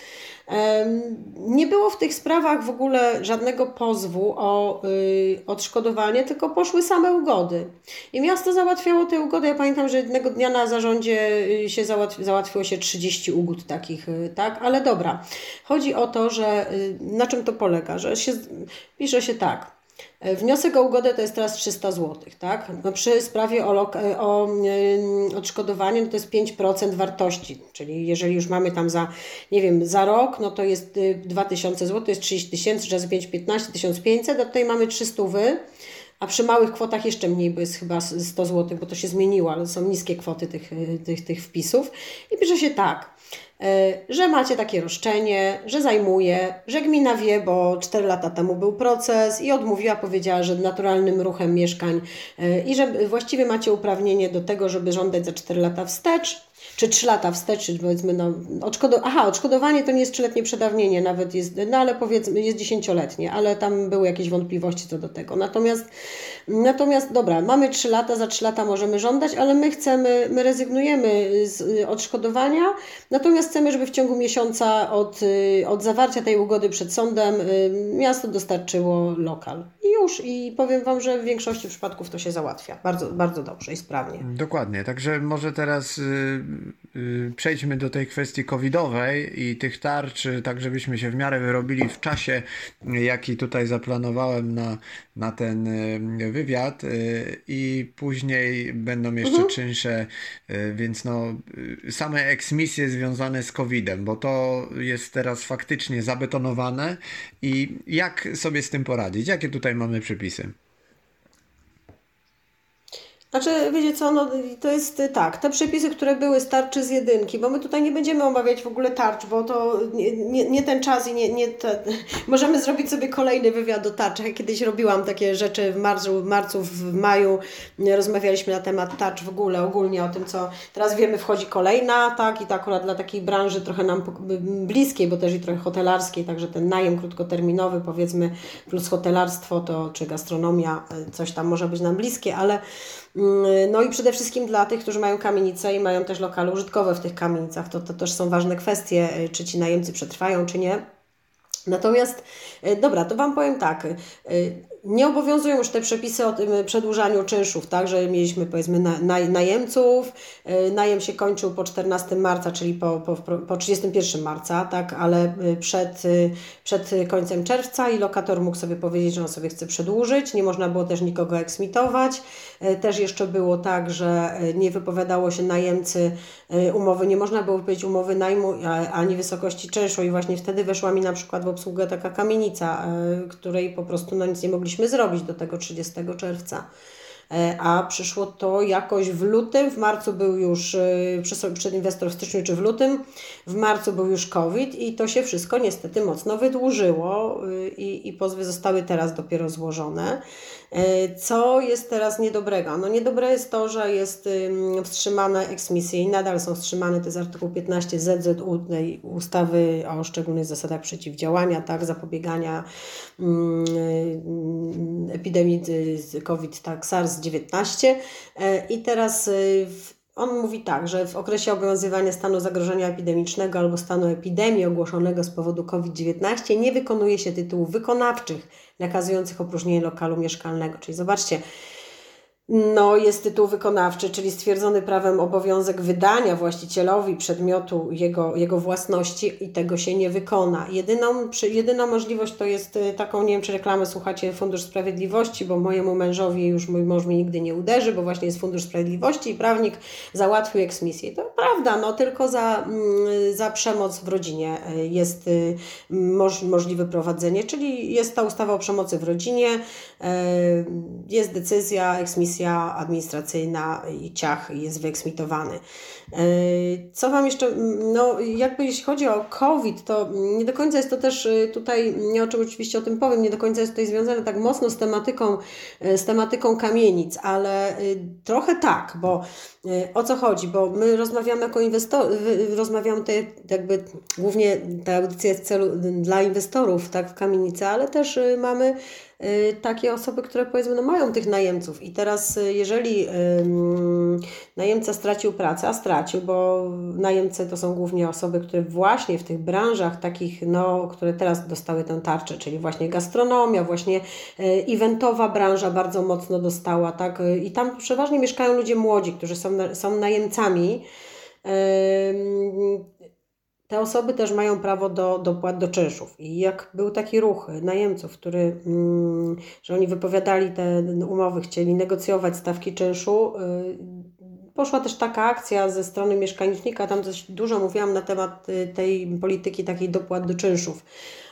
nie było w tych sprawach w ogóle żadnego pozwu o y, odszkodowanie, tylko poszły same ugody. I miasto załatwiało te ugody. Ja pamiętam, że jednego dnia na zarządzie y, się załatwi, załatwiło się 30 ugód takich, y, tak? Ale dobra. Chodzi o to, że na czym to polega? Że się, pisze się tak. E, wniosek o ugodę to jest teraz 300 zł, tak? No przy sprawie o, e, o yy, odszkodowanie no to jest 5% wartości, czyli jeżeli już mamy tam za, nie wiem, za rok, no to jest 2000 zł, to jest 30 tysięcy, razy 5, 15, 1500, a tutaj mamy 300 wy, a przy małych kwotach jeszcze mniej, bo jest chyba 100 zł, bo to się zmieniło, ale są niskie kwoty tych, tych, tych wpisów. I pisze się tak, E, że macie takie roszczenie, że zajmuje, że gmina wie, bo 4 lata temu był proces i odmówiła, powiedziała, że naturalnym ruchem mieszkań e, i że właściwie macie uprawnienie do tego, żeby żądać za 4 lata wstecz czy 3 lata wstecz, czy powiedzmy, no, odszkodo aha, odszkodowanie to nie jest trzyletnie przedawnienie, nawet jest, no ale powiedzmy, jest dziesięcioletnie, ale tam były jakieś wątpliwości co do tego. Natomiast, natomiast dobra, mamy 3 lata, za 3 lata możemy żądać, ale my chcemy, my rezygnujemy z odszkodowania, natomiast chcemy, żeby w ciągu miesiąca od, od zawarcia tej ugody przed sądem y, miasto dostarczyło lokal. I już, i powiem Wam, że w większości przypadków to się załatwia bardzo, bardzo dobrze i sprawnie. Dokładnie, także może teraz y, Y, przejdźmy do tej kwestii covidowej i tych tarcz, tak żebyśmy się w miarę wyrobili w czasie, jaki tutaj zaplanowałem na, na ten y, wywiad y, i później będą jeszcze mhm. czynsze, więc no same eksmisje związane z covidem, bo to jest teraz faktycznie zabetonowane i jak sobie z tym poradzić? Jakie tutaj mamy przepisy? Znaczy, wiecie co, no, to jest tak, te przepisy, które były z tarczy z jedynki, bo my tutaj nie będziemy omawiać w ogóle tarcz, bo to nie, nie, nie ten czas i nie, nie te, możemy zrobić sobie kolejny wywiad do tarczy. Ja kiedyś robiłam takie rzeczy w marcu, w marcu, w maju, rozmawialiśmy na temat tarcz w ogóle, ogólnie o tym, co teraz wiemy, wchodzi kolejna, tak, i to akurat dla takiej branży trochę nam bliskiej, bo też i trochę hotelarskiej, także ten najem krótkoterminowy, powiedzmy, plus hotelarstwo, to czy gastronomia, coś tam może być nam bliskie, ale Mm, no i przede wszystkim dla tych, którzy mają kamienice i mają też lokale użytkowe w tych kamienicach, to, to też są ważne kwestie, y, czy ci najemcy przetrwają, czy nie. Natomiast, y, dobra, to Wam powiem tak. Y, nie obowiązują już te przepisy o tym przedłużaniu czynszów, tak, że mieliśmy powiedzmy na, na, najemców, najem się kończył po 14 marca, czyli po, po, po 31 marca, tak, ale przed, przed końcem czerwca i lokator mógł sobie powiedzieć, że on sobie chce przedłużyć, nie można było też nikogo eksmitować, też jeszcze było tak, że nie wypowiadało się najemcy umowy, nie można było powiedzieć umowy najmu ani wysokości czynszu. I właśnie wtedy weszła mi na przykład w obsługę taka kamienica, której po prostu no nic nie mogliśmy mogliśmy zrobić do tego 30 czerwca. E, a przyszło to jakoś w lutym, w marcu był już e, przed inwestor w styczniu czy w lutym, w marcu był już COVID i to się wszystko niestety mocno wydłużyło e, i, i pozwy zostały teraz dopiero złożone. Co jest teraz niedobrego? No niedobre jest to, że jest wstrzymane eksmisje i nadal są wstrzymane, to jest artykuł 15 ZZU tej ustawy o szczególnych zasadach przeciwdziałania, tak, zapobiegania epidemii COVID, tak, SARS-19 e, i teraz y, on mówi tak, że w okresie obowiązywania stanu zagrożenia epidemicznego albo stanu epidemii ogłoszonego z powodu COVID-19 nie wykonuje się tytułów wykonawczych nakazujących opróżnienie lokalu mieszkalnego. Czyli zobaczcie, no, jest tytuł wykonawczy, czyli stwierdzony prawem obowiązek wydania właścicielowi przedmiotu jego, jego własności i tego się nie wykona. Jedyną, przy, jedyna możliwość to jest y, taką, nie wiem czy reklamę słuchacie, Fundusz Sprawiedliwości, bo mojemu mężowi już mój mąż mi nigdy nie uderzy, bo właśnie jest Fundusz Sprawiedliwości i prawnik załatwił eksmisję. To prawda, no tylko za, mm, za przemoc w rodzinie y, jest y, moż, możliwe prowadzenie, czyli jest ta ustawa o przemocy w rodzinie, jest decyzja, eksmisja administracyjna i ciach jest wyeksmitowany. E, co Wam jeszcze, no jakby jeśli chodzi o COVID, to nie do końca jest to też e, tutaj, nie oczywiście o tym powiem, nie do końca jest tutaj związane tak mocno z tematyką, e, z tematyką kamienic, ale trochę tak, bo o co chodzi, bo my rozmawiamy jako inwestor, rozmawiamy tutaj jakby głównie ta audycja jest w celu dla inwestorów, tak, w kamienicy, ale też mamy takie osoby, które powiedzmy no, mają tych najemców. I teraz, jeżeli najemca stracił pracę, a stracił, bo najemcy to są głównie osoby, które właśnie w tych branżach takich, no, które teraz dostały tę tarczę, czyli właśnie gastronomia, właśnie y, eventowa branża bardzo mocno dostała, tak? I tam przeważnie mieszkają ludzie młodzi, którzy są, są najemcami te osoby też mają prawo do dopłat do czynszów. I jak był taki ruch najemców, który, mm, że oni wypowiadali te umowy, chcieli negocjować stawki czynszu, y, poszła też taka akcja ze strony mieszkanicznika, tam dość dużo mówiłam na temat y, tej polityki takiej dopłat do czynszów.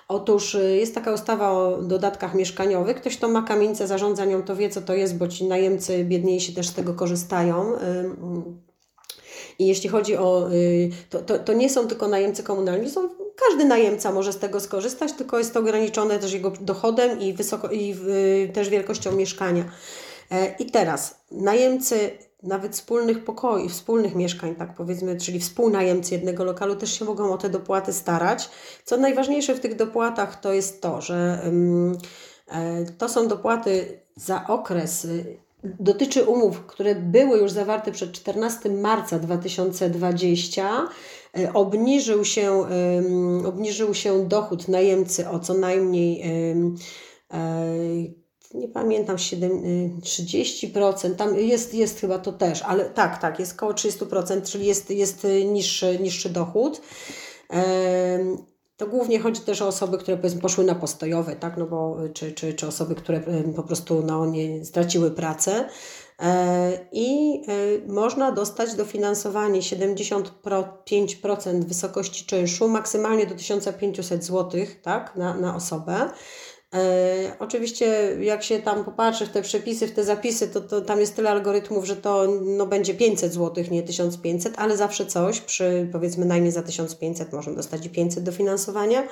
Otóż y, jest taka ustawa o dodatkach mieszkaniowych. Ktoś, kto ma kamienicę, zarządza nią, to wie, co to jest, bo ci najemcy biedniejsi też z tego korzystają. I jeśli chodzi o, y, to, to, to nie są tylko najemcy komunalni, są, każdy najemca może z tego skorzystać, tylko jest to ograniczone też jego dochodem i, wysoko, i y, też wielkością mieszkania. E, I teraz najemcy nawet wspólnych pokoi, wspólnych mieszkań, tak powiedzmy, czyli współnajemcy jednego lokalu też się mogą o te dopłaty starać. Co najważniejsze w tych dopłatach to jest to, że e, to są dopłaty za okres dotyczy umów, które były już zawarte przed 14 marca 2020. E, obniżył się, obniżył się dochód najemcy o co najmniej e, nie pamiętam, 7, 30%, tam jest, jest chyba to też, ale tak, tak, jest około 30%, czyli jest, jest niższy, niższy dochód. To głównie chodzi też o osoby, które powiedzmy poszły na postojowe, tak? no bo, czy, czy, czy osoby, które po prostu no, nie straciły pracę. E, I można dostać dofinansowanie 75% wysokości czynszu, maksymalnie do 1500 zł tak, na, na osobę. E, oczywiście, jak się tam popatrzy w te przepisy, w te zapisy, to, to tam jest tyle algorytmów, że to no, będzie 500 zł, nie 1500, ale zawsze coś. Przy powiedzmy najmie za 1500 można dostać i 500 dofinansowania.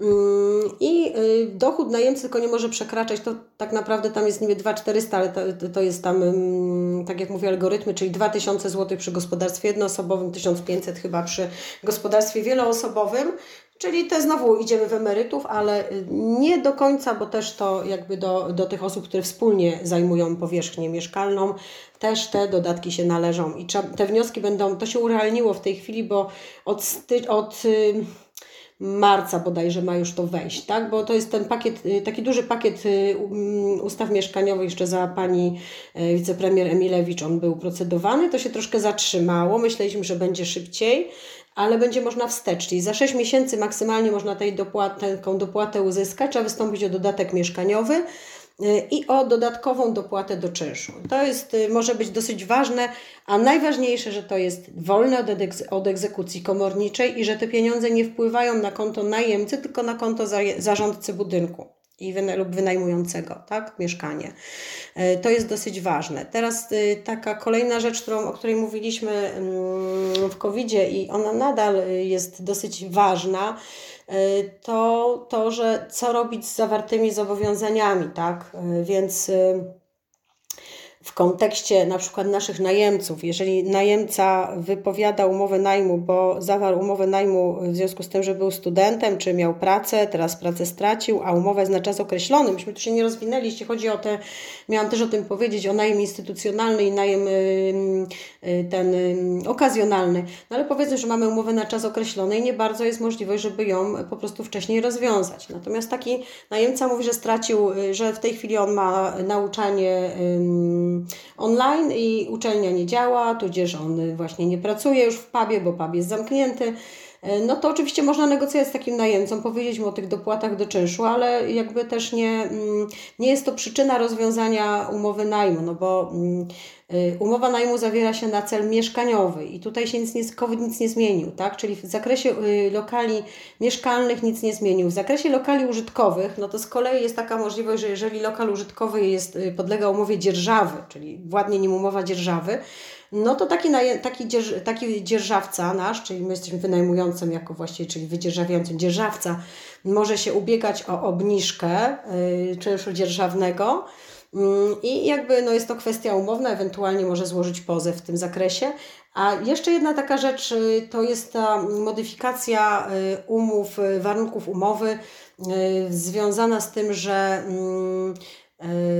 Mm, I y, dochód najemcy tylko nie może przekraczać, to tak naprawdę tam jest niby 2400, ale to, to jest tam, mm, tak jak mówię, algorytmy, czyli 2000 zł przy gospodarstwie jednoosobowym, 1500 chyba przy gospodarstwie wieloosobowym. Czyli te znowu idziemy w emerytów, ale y, nie do końca, bo też to jakby do, do tych osób, które wspólnie zajmują powierzchnię mieszkalną, też te dodatki się należą. I te wnioski będą, to się urealniło w tej chwili, bo od, sty, od y, marca bodajże ma już to wejść, tak? Bo to jest ten pakiet, y, taki duży pakiet um, ustaw mieszkaniowych jeszcze za pani wicepremier Emilewicz, on był procedowany, to się troszkę zatrzymało, myśleliśmy, że będzie szybciej, ale będzie można wstecz, czyli za 6 miesięcy maksymalnie można tej dopłatę, taką dopłatę uzyskać, trzeba wystąpić o dodatek mieszkaniowy, i o dodatkową dopłatę do czynszu. To jest, y, może być dosyć ważne, a najważniejsze, że to jest wolne od, od egzekucji komorniczej i że te pieniądze nie wpływają na konto najemcy, tylko na konto za zarządcy budynku i wyna lub wynajmującego, tak, mieszkanie. Y, to jest dosyć ważne. Teraz y, taka kolejna rzecz, którą, o której mówiliśmy mm, w covid i ona nadal jest dosyć ważna, Y, to to, że co robić z zawartymi zobowiązaniami, tak? Y, więc y, w kontekście na przykład naszych najemców, jeżeli najemca wypowiada umowę najmu, bo zawarł umowę najmu w związku z tym, że był studentem, czy miał pracę, teraz pracę stracił, a umowę jest na czas określony. Myśmy tu się nie rozwinęli, jeśli chodzi o te, miałam też o tym powiedzieć, o najem instytucjonalny i najem ten okazjonalny. No ale powiedzmy, że mamy umowę na czas określony i nie bardzo jest możliwość, żeby ją po prostu wcześniej rozwiązać. Natomiast taki najemca mówi, że stracił, że w tej chwili on ma nauczanie online i uczelnia nie działa, tudzież on właśnie nie pracuje już w pubie, bo pub jest zamknięty. E, no to oczywiście można negocjować z takim najemcą, powiedzieć mu o tych dopłatach do czynszu, ale jakby też nie, mm, nie jest to przyczyna rozwiązania umowy najmu, no bo mm, y, umowa najmu zawiera się na cel mieszkaniowy i tutaj się nic nie, COVID nic nie zmienił, tak? Czyli w zakresie y, lokali mieszkalnych nic nie zmienił. W zakresie lokali użytkowych, no to z kolei jest taka możliwość, że jeżeli lokal użytkowy jest, y, podlega umowie dzierżawy, czyli władnie nim umowa dzierżawy, no to taki, taki, dzierż, taki dzierżawca nasz, czyli my jesteśmy wynajmującym jako właściwie, czyli wydzierżawiającym dzierżawca, może się ubiegać o obniżkę yy, czynszu dzierżawnego. Mm, I jakby no jest to kwestia umowna, ewentualnie może złożyć pozew w tym zakresie. A jeszcze jedna taka rzecz y, to jest ta modyfikacja y, umów, y, warunków umowy związana z tym, że mm,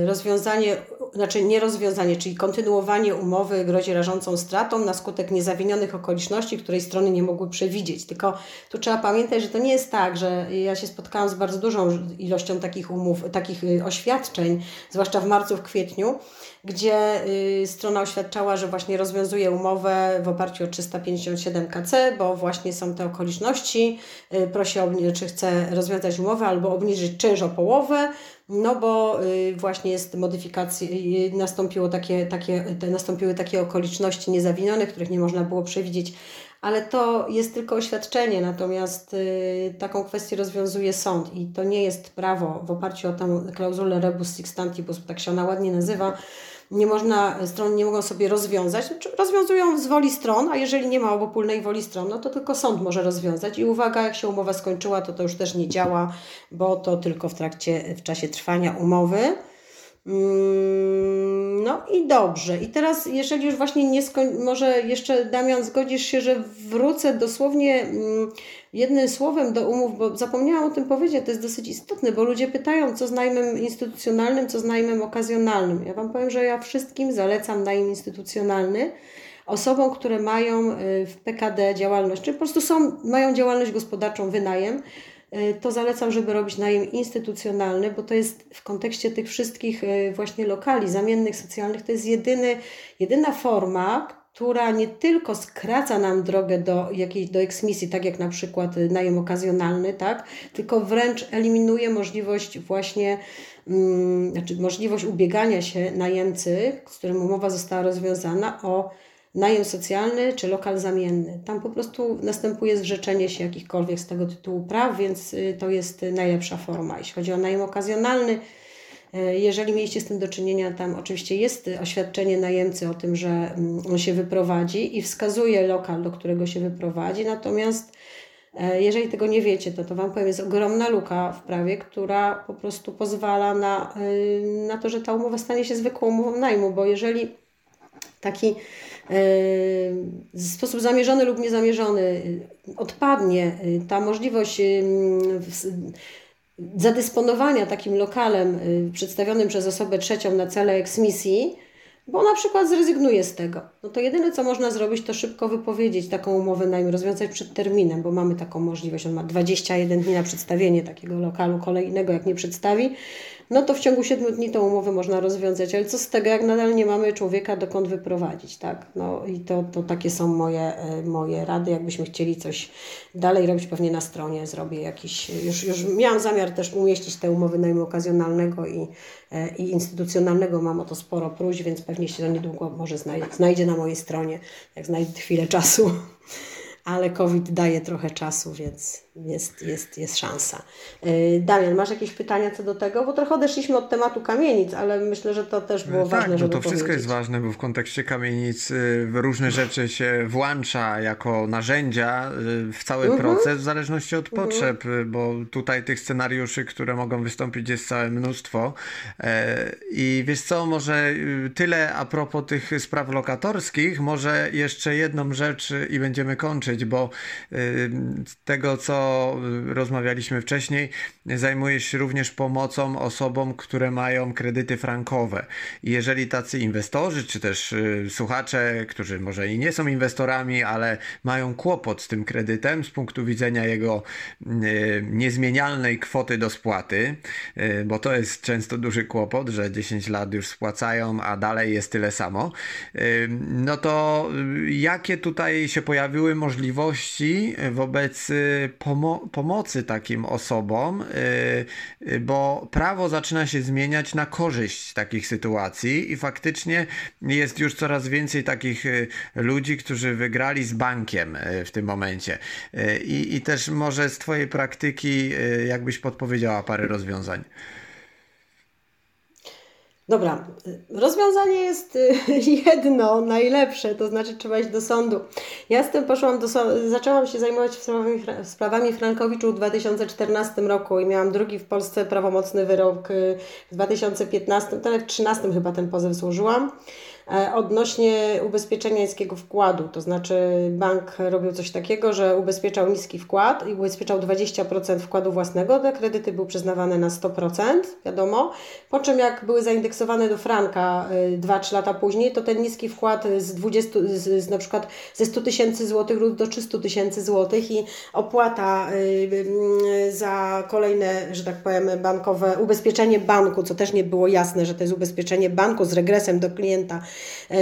rozwiązanie, znaczy nie rozwiązanie, czyli kontynuowanie umowy grozi rażącą stratą na skutek niezawinionych okoliczności, której strony nie mogły przewidzieć. Tylko tu trzeba pamiętać, że to nie jest tak, że ja się spotkałam z bardzo dużą ilością takich umów, takich y, oświadczeń, zwłaszcza w marcu, w kwietniu, gdzie y, strona oświadczała, że właśnie rozwiązuje umowę w oparciu o 357 KC, bo właśnie są te okoliczności, y, prosi o, czy chce rozwiązać umowę albo obniżyć czynsz o połowę, no bo y, właśnie jest modyfikacja, nastąpiło takie, takie, nastąpiły takie okoliczności niezawinione, których nie można było przewidzieć, ale to jest tylko oświadczenie, natomiast y, taką kwestię rozwiązuje sąd i to nie jest prawo w oparciu o tę klauzulę rebus sixtantibus, tak się ona ładnie nazywa, nie można, stron nie mogą sobie rozwiązać, znaczy rozwiązują z woli stron, a jeżeli nie ma obopólnej woli stron, no to tylko sąd może rozwiązać. I uwaga, jak się umowa skończyła, to to już też nie działa, bo to tylko w trakcie, w czasie trwania umowy. Mm, no i dobrze. I teraz, jeżeli już właśnie nie skoń... może jeszcze Damian zgodzisz się, że wrócę dosłownie mm, jednym słowem do umów, bo zapomniałam o tym powiedzieć, to jest dosyć istotne, bo ludzie pytają, co z najmem instytucjonalnym, co z najmem okazjonalnym. Ja Wam powiem, że ja wszystkim zalecam najem instytucjonalny osobom, które mają y, w PKD działalność, czy po prostu są, mają działalność gospodarczą wynajem, to zalecam, żeby robić najem instytucjonalny, bo to jest w kontekście tych wszystkich y, właśnie lokali zamiennych, socjalnych, to jest jedyny, jedyna forma, która nie tylko skraca nam drogę do jakiejś do eksmisji, tak jak na przykład najem okazjonalny, tak, tylko wręcz eliminuje możliwość właśnie, mm, znaczy możliwość ubiegania się najemcy, z którym umowa została rozwiązana, o najem socjalny czy lokal zamienny. Tam po prostu następuje zrzeczenie się jakichkolwiek z tego tytułu praw, więc y, to jest najlepsza forma. Jeśli chodzi o najem okazjonalny, E, jeżeli mieliście z tym do czynienia, tam oczywiście jest oświadczenie najemcy o tym, że mm, on się wyprowadzi i wskazuje lokal, do którego się wyprowadzi, natomiast e, jeżeli tego nie wiecie, to to Wam powiem, jest ogromna luka w prawie, która po prostu pozwala na, na to, że ta umowa stanie się zwykłą umową najmu, bo jeżeli taki w sposób zamierzony lub niezamierzony odpadnie ta możliwość zadysponowania takim lokalem przedstawionym przez osobę trzecią na cele eksmisji, bo na przykład zrezygnuje z tego. No to jedyne, co można zrobić, to szybko wypowiedzieć taką umowę najmu, rozwiązać przed terminem, bo mamy taką możliwość. On ma 21 dni na przedstawienie takiego lokalu kolejnego, jak nie przedstawi, no to w ciągu 7 dni tą umowę można rozwiązać, ale co z tego, jak nadal nie mamy człowieka dokąd wyprowadzić, tak? No i to, to takie są moje, e, moje rady, jakbyśmy chcieli coś dalej robić, pewnie na stronie zrobię jakiś, już, już miałam zamiar też umieścić te umowy najmu okazjonalnego i, e, i instytucjonalnego, mam o to sporo próśb, więc pewnie się to niedługo może znajdzie, znajdzie na mojej stronie, jak znajdę chwilę czasu. Ale COVID daje trochę czasu, więc jest, jest, jest szansa. E, Damian, masz jakieś pytania co do tego? Bo trochę odeszliśmy od tematu kamienic, ale myślę, że to też było tak, ważne, bo żeby to wszystko powiedzieć. jest ważne, bo w kontekście kamienic y, różne rzeczy się włącza jako narzędzia w cały Mhm. proces w zależności od potrzeb, y, bo tutaj tych scenariuszy, które mogą wystąpić jest całe mnóstwo. E, I wiesz co, może tyle a propos tych spraw lokatorskich, może jeszcze jedną rzecz i będziemy kończyć, bo tego co y, rozmawialiśmy wcześniej, zajmujesz się również pomocą osobom, które mają kredyty frankowe. I jeżeli tacy inwestorzy, czy też y, słuchacze, którzy może i nie są inwestorami, ale mają kłopot z tym kredytem z punktu widzenia jego y, niezmienialnej kwoty do spłaty, bo to jest często duży kłopot, że 10 lat już spłacają, a dalej jest tyle samo, no to jakie tutaj się pojawiły możliwości wobec y, pomo- pomocy takim osobom, y, y, bo prawo zaczyna się zmieniać na korzyść takich sytuacji i faktycznie jest już coraz więcej takich y, ludzi, którzy wygrali z bankiem w tym momencie. I, I też może z Twojej praktyki, jakbyś podpowiedziała parę rozwiązań. Dobra, rozwiązanie jest y, jedno, najlepsze, to znaczy trzeba iść do sądu. Ja z tym poszłam do sądu, zaczęłam się zajmować sprawami, sprawami Frankowiczów w 2014 roku i miałam drugi w Polsce prawomocny wyrok y, w 2015, to nawet w 2013 chyba ten pozew złożyłam. E, Odnośnie ubezpieczenia niskiego wkładu, to znaczy bank robił coś takiego, że ubezpieczał niski wkład i ubezpieczał 20% wkładu własnego, te kredyty były przyznawane na 100%, wiadomo, po czym jak były zaindeksowane do franka 2-3 lata później, to ten niski wkład z 20, z, z na przykład ze 100 tysięcy złotych rósł do 300 tysięcy złotych i opłata y, za kolejne, że tak powiem, bankowe, ubezpieczenie banku, co też nie było jasne, że to jest ubezpieczenie banku z regresem do klienta,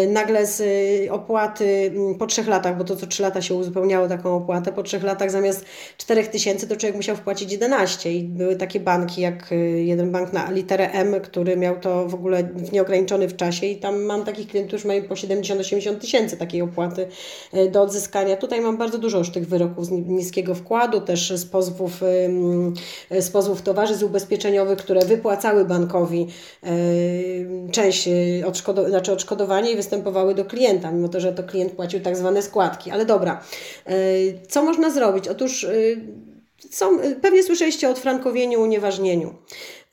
nagle z y, opłaty mm, po trzech latach, bo to co 3 lata się uzupełniało taką opłatę, po trzech latach zamiast 4 tysięcy to człowiek musiał wpłacić 11 i były takie banki jak y, jeden bank na literę M, który miał to w ogóle w nieograniczony w czasie i tam mam takich klientów, którzy mają po 70-80 tysięcy takiej opłaty y, do odzyskania. Tutaj mam bardzo dużo już tych wyroków z ni- niskiego wkładu, też z pozwów, ym, z pozwów towarzystw ubezpieczeniowych, które wypłacały bankowi część y, odszkodo- znaczy odszkodowanie i występowały do klienta, mimo to, że to klient płacił tak zwane składki. Ale dobra, y, co można zrobić? Otóż y, są, pewnie słyszeliście o odfrankowieniu, unieważnieniu.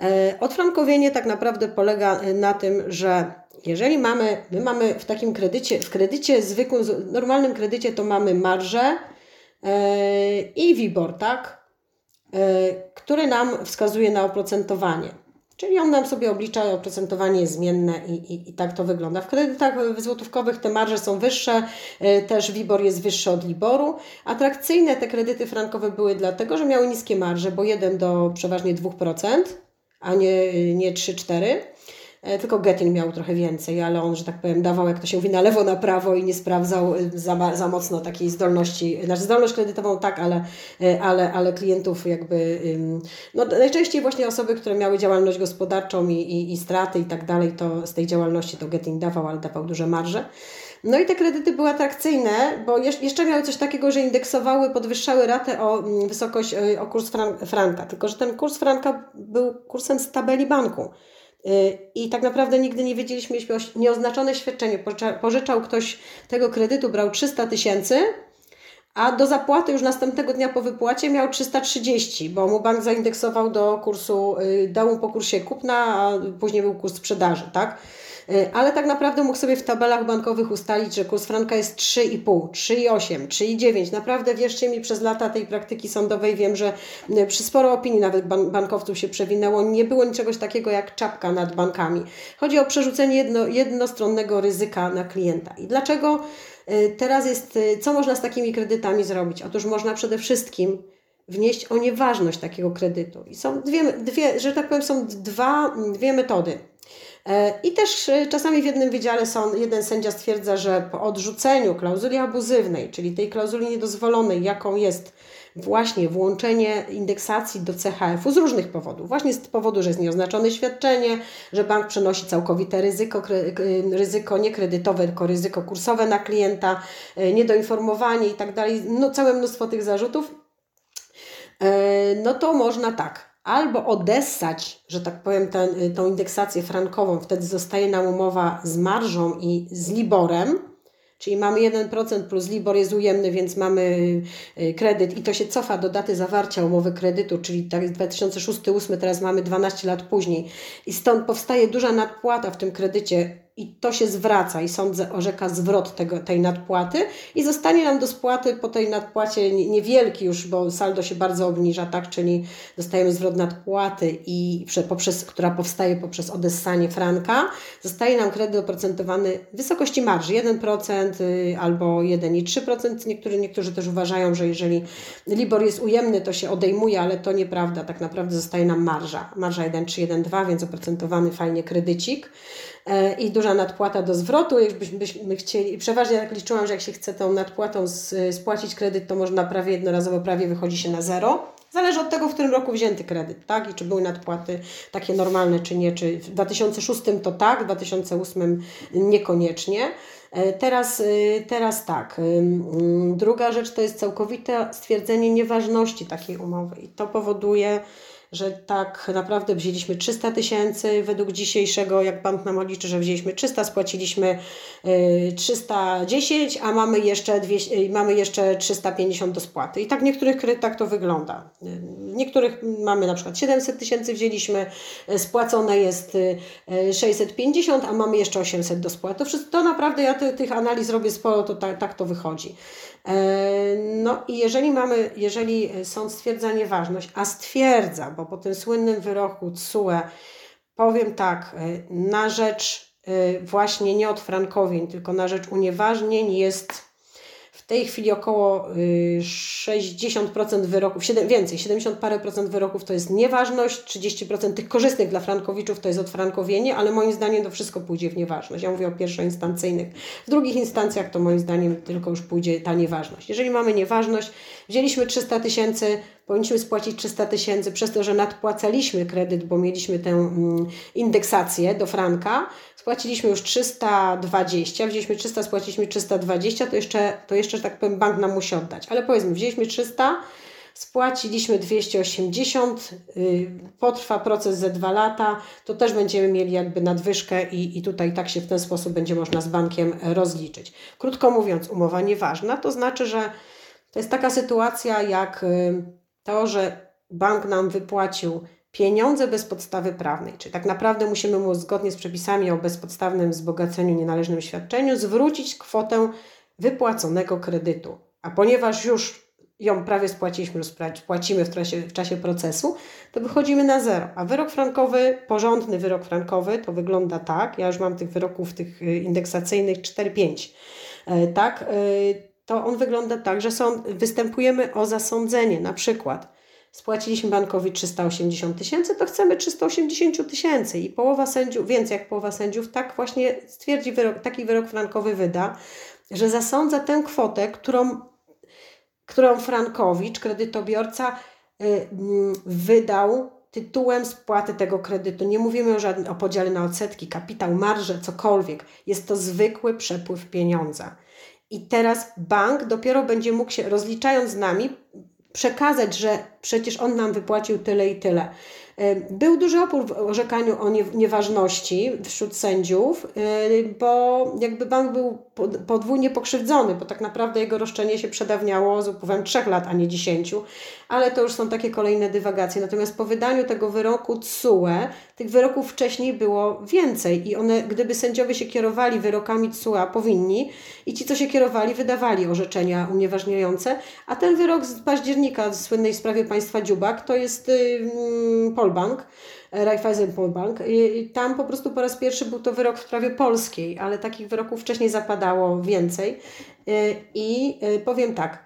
E, Odfrankowienie tak naprawdę polega e, na tym, że jeżeli mamy, my mamy w takim kredycie, w kredycie zwykłym, normalnym kredycie to mamy marżę e, i WIBOR, tak? E, który nam wskazuje na oprocentowanie. Czyli on nam sobie oblicza oprocentowanie zmienne i, i, i tak to wygląda. W kredytach złotówkowych te marże są wyższe, e, też WIBOR jest wyższy od LIBORu. Atrakcyjne te kredyty frankowe były dlatego, że miały niskie marże, bo 1 do przeważnie 2%, a nie, nie 3-4%. E, Tylko Getin miał trochę więcej, ale on, że tak powiem, dawał, jak to się mówi, na lewo, na prawo i nie sprawdzał y, za, za mocno takiej zdolności. Znaczy zdolność kredytową tak, ale, y, ale, ale klientów jakby... No, najczęściej właśnie osoby, które miały działalność gospodarczą i, i, i straty i tak dalej, to z tej działalności to Getin dawał, ale dawał duże marże. No i te kredyty były atrakcyjne, bo jeszcze miały coś takiego, że indeksowały, podwyższały ratę o mm, wysokość, o kurs fran- franka. Tylko, że ten kurs franka był kursem z tabeli banku. Y, I tak naprawdę nigdy nie wiedzieliśmy, jeśli nieoznaczone świadczenie pożycza- pożyczał ktoś tego kredytu, brał 300 tysięcy, a do zapłaty już następnego dnia po wypłacie miał 330, bo mu bank zaindeksował do kursu, y, dał mu po kursie kupna, a później był kurs sprzedaży, tak? E, ale tak naprawdę mógł sobie w tabelach bankowych ustalić, że kurs franka jest 3,5, 3,8, 3,9. Naprawdę wierzcie mi, przez lata tej praktyki sądowej wiem, że e, przy sporo opinii nawet bankowców się przewinęło. Nie było niczegoś takiego jak czapka nad bankami. Chodzi o przerzucenie jedno, jednostronnego ryzyka na klienta. I dlaczego e, teraz jest, co można z takimi kredytami zrobić? Otóż można przede wszystkim wnieść o nieważność takiego kredytu. I są dwie, dwie że tak powiem, są dwa, dwie metody. E, I też e, czasami w jednym wydziale są, jeden sędzia stwierdza, że po odrzuceniu klauzuli abuzywnej, czyli tej klauzuli niedozwolonej, jaką jest właśnie włączenie indeksacji do CHF-u z różnych powodów. Właśnie z powodu, że jest nieoznaczone świadczenie, że bank przenosi całkowite ryzyko, ryzyko nie kredytowe, tylko ryzyko kursowe na klienta, e, niedoinformowanie i tak dalej, no całe mnóstwo tych zarzutów, no to można tak albo odessać, że tak powiem, ten, y, tą indeksację frankową, wtedy zostaje nam umowa z marżą i z Liborem, czyli mamy 1% plus Libor jest ujemny, więc mamy y, kredyt i to się cofa do daty zawarcia umowy kredytu, czyli tak 2006-2008, teraz mamy 12 lat później. I stąd powstaje duża nadpłata w tym kredycie i to się zwraca i sąd orzeka zwrot tego, tej nadpłaty i zostanie nam do spłaty po tej nadpłacie niewielki już, bo saldo się bardzo obniża, tak, czyli dostajemy zwrot nadpłaty i poprzez, która powstaje poprzez odessanie franka, zostaje nam kredyt oprocentowany w wysokości marży 1% y, albo 1,3%. Niektórzy, niektórzy też uważają, że jeżeli LIBOR jest ujemny, to się odejmuje, ale to nieprawda, tak naprawdę zostaje nam marża, marża 1,3, 1,2, więc oprocentowany fajnie kredycik. E, i duża nadpłata do zwrotu. Jakbyśmy chcieli, przeważnie jak liczyłam, że jak się chce tą nadpłatą spłacić kredyt, to można prawie jednorazowo prawie wychodzi się na zero. Zależy od tego, w którym roku wzięty kredyt, tak? I czy były nadpłaty takie normalne, czy nie. Czy w 2006 to tak, w 2008 niekoniecznie. E, teraz, e, teraz tak. Druga rzecz to jest całkowite stwierdzenie nieważności takiej umowy. I to powoduje, że tak naprawdę wzięliśmy 300 tysięcy, według dzisiejszego, jak bank nam liczy, że wzięliśmy 300, spłaciliśmy 310, y, a mamy jeszcze, 200, y, mamy jeszcze 350 do spłaty. I tak w niektórych kredytach to wygląda. W niektórych mamy na przykład 700 tysięcy wzięliśmy, y, spłacone jest 650, a mamy jeszcze 800 do spłaty. To, wszystko, to naprawdę ja ty, tych analiz robię sporo, to tak, tak to wychodzi. E, no i jeżeli mamy, jeżeli sąd stwierdza nieważność, a stwierdza, bo po tym słynnym wyroku TSUE powiem tak, e, na rzecz e, właśnie nie od frankowień, tylko na rzecz unieważnień jest w tej chwili około 60% y, wyroków, 7, więcej, 70 parę procent wyroków to jest nieważność, 30% tych korzystnych dla frankowiczów to jest odfrankowienie, ale moim zdaniem to wszystko pójdzie w nieważność. Ja mówię o pierwszoinstancyjnych. W drugich instancjach to moim zdaniem tylko już pójdzie ta nieważność. Jeżeli mamy nieważność, wzięliśmy 300 tysięcy, powinniśmy spłacić 300 tysięcy przez to, że nadpłacaliśmy kredyt, bo mieliśmy tę mm, indeksację do franka, spłaciliśmy już 320, wzięliśmy 300, spłaciliśmy 320, to jeszcze, to jeszcze, że tak powiem, bank nam musi oddać. Ale powiedzmy, wzięliśmy 300, spłaciliśmy 280, yy, potrwa proces ze dwa lata, to też będziemy mieli jakby nadwyżkę i, i tutaj tak się w ten sposób będzie można z bankiem rozliczyć. Krótko mówiąc, umowa nieważna, to znaczy, że to jest taka sytuacja jak yy, to, że bank nam wypłacił pieniądze bez podstawy prawnej, czyli tak naprawdę musimy mu zgodnie z przepisami o bezpodstawnym wzbogaceniu, nienależnym świadczeniu zwrócić kwotę wypłaconego kredytu. A ponieważ już ją prawie spłaciliśmy, płacimy w, trasie, w czasie procesu, to wychodzimy na zero. A wyrok frankowy, porządny wyrok frankowy, to wygląda tak, ja już mam tych wyroków tych y, indeksacyjnych 4-5, e, tak, y, to on wygląda tak, że są, występujemy o zasądzenie, na przykład spłaciliśmy bankowi 380 tysięcy, to chcemy 380 tysięcy i połowa sędziów, więcej jak połowa sędziów, tak właśnie stwierdzi wyrok, taki wyrok frankowy wyda, że zasądza tę kwotę, którą, którą Frankowicz, kredytobiorca, y, wydał tytułem spłaty tego kredytu. Nie mówimy o, żadnym, o podziale na odsetki, kapitał, marże, cokolwiek. Jest to zwykły przepływ pieniądza. I teraz bank dopiero będzie mógł się, rozliczając z nami, przekazać, że przecież on nam wypłacił tyle i tyle. E, był duży opór w orzekaniu o nieważności wśród sędziów, e, bo jakby bank był podwójnie pokrzywdzony, bo tak naprawdę jego roszczenie się przedawniało z upływem trzech lat, a nie dziesięciu, ale to już są takie kolejne dywagacje. Natomiast po wydaniu tego wyroku TSUE, tych wyroków wcześniej było więcej i one, gdyby sędziowie się kierowali wyrokami TSUE, powinni i ci, co się kierowali, wydawali orzeczenia unieważniające, a ten wyrok z października z słynnej sprawie państwa Dziubak to jest yy, Polbank, Raiffeisenbank. I tam po prostu po raz pierwszy był to wyrok w sprawie polskiej, ale takich wyroków wcześniej zapadało więcej. Y, I y, powiem tak,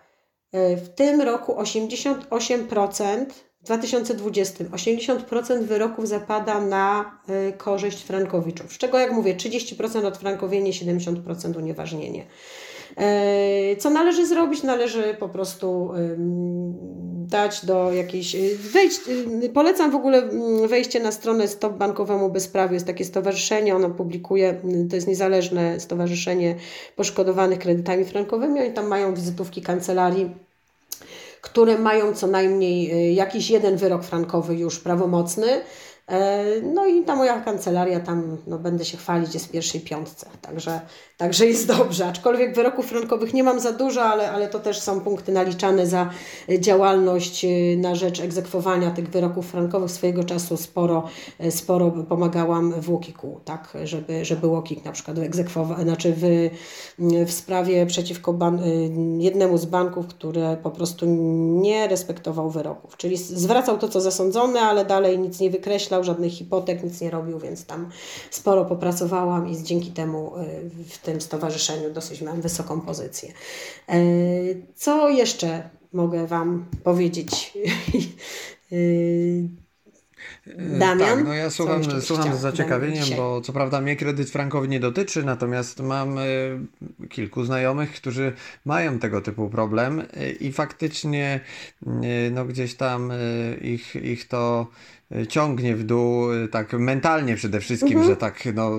y, w tym roku 88%, w 2020 80% wyroków zapada na korzyść frankowiczów, z czego jak mówię 30% odfrankowienie, 70% unieważnienie. Co należy zrobić? Należy po prostu dać do jakiejś. Y, wejść, y, polecam w ogóle wejście na stronę Stop Bankowemu Bezprawiu. Jest takie stowarzyszenie, ono publikuje, to jest niezależne stowarzyszenie poszkodowanych kredytami frankowymi. Oni tam mają wizytówki kancelarii które mają co najmniej jakiś jeden wyrok frankowy już prawomocny. E, no i ta moja kancelaria tam, no będę się chwalić, jest w pierwszej piątce, także, także jest dobrze. Aczkolwiek wyroków frankowych nie mam za dużo, ale, ale to też są punkty naliczane za działalność e, na rzecz egzekwowania tych wyroków frankowych. Swojego czasu sporo, e, sporo pomagałam w Łokiku, tak, żeby, żeby Łokik na przykład egzekwował, znaczy w, w sprawie przeciwko ban, jednemu z banków, które po prostu nie respektował wyroków, czyli zwracał to, co zasądzone, ale dalej nic nie wykreślał, żadnych hipotek, nic nie robił, więc tam sporo popracowałam i dzięki temu y, w tym stowarzyszeniu dosyć mam wysoką pozycję. Y, co jeszcze mogę Wam powiedzieć? Y, Damian? Tak, no ja słucham, słucham z zaciekawieniem, bo co prawda mnie kredyt frankowy nie dotyczy, natomiast mam kilku znajomych, którzy mają tego typu problem i faktycznie no gdzieś tam ich, ich to ciągnie w dół, tak mentalnie przede wszystkim, mhm. że tak no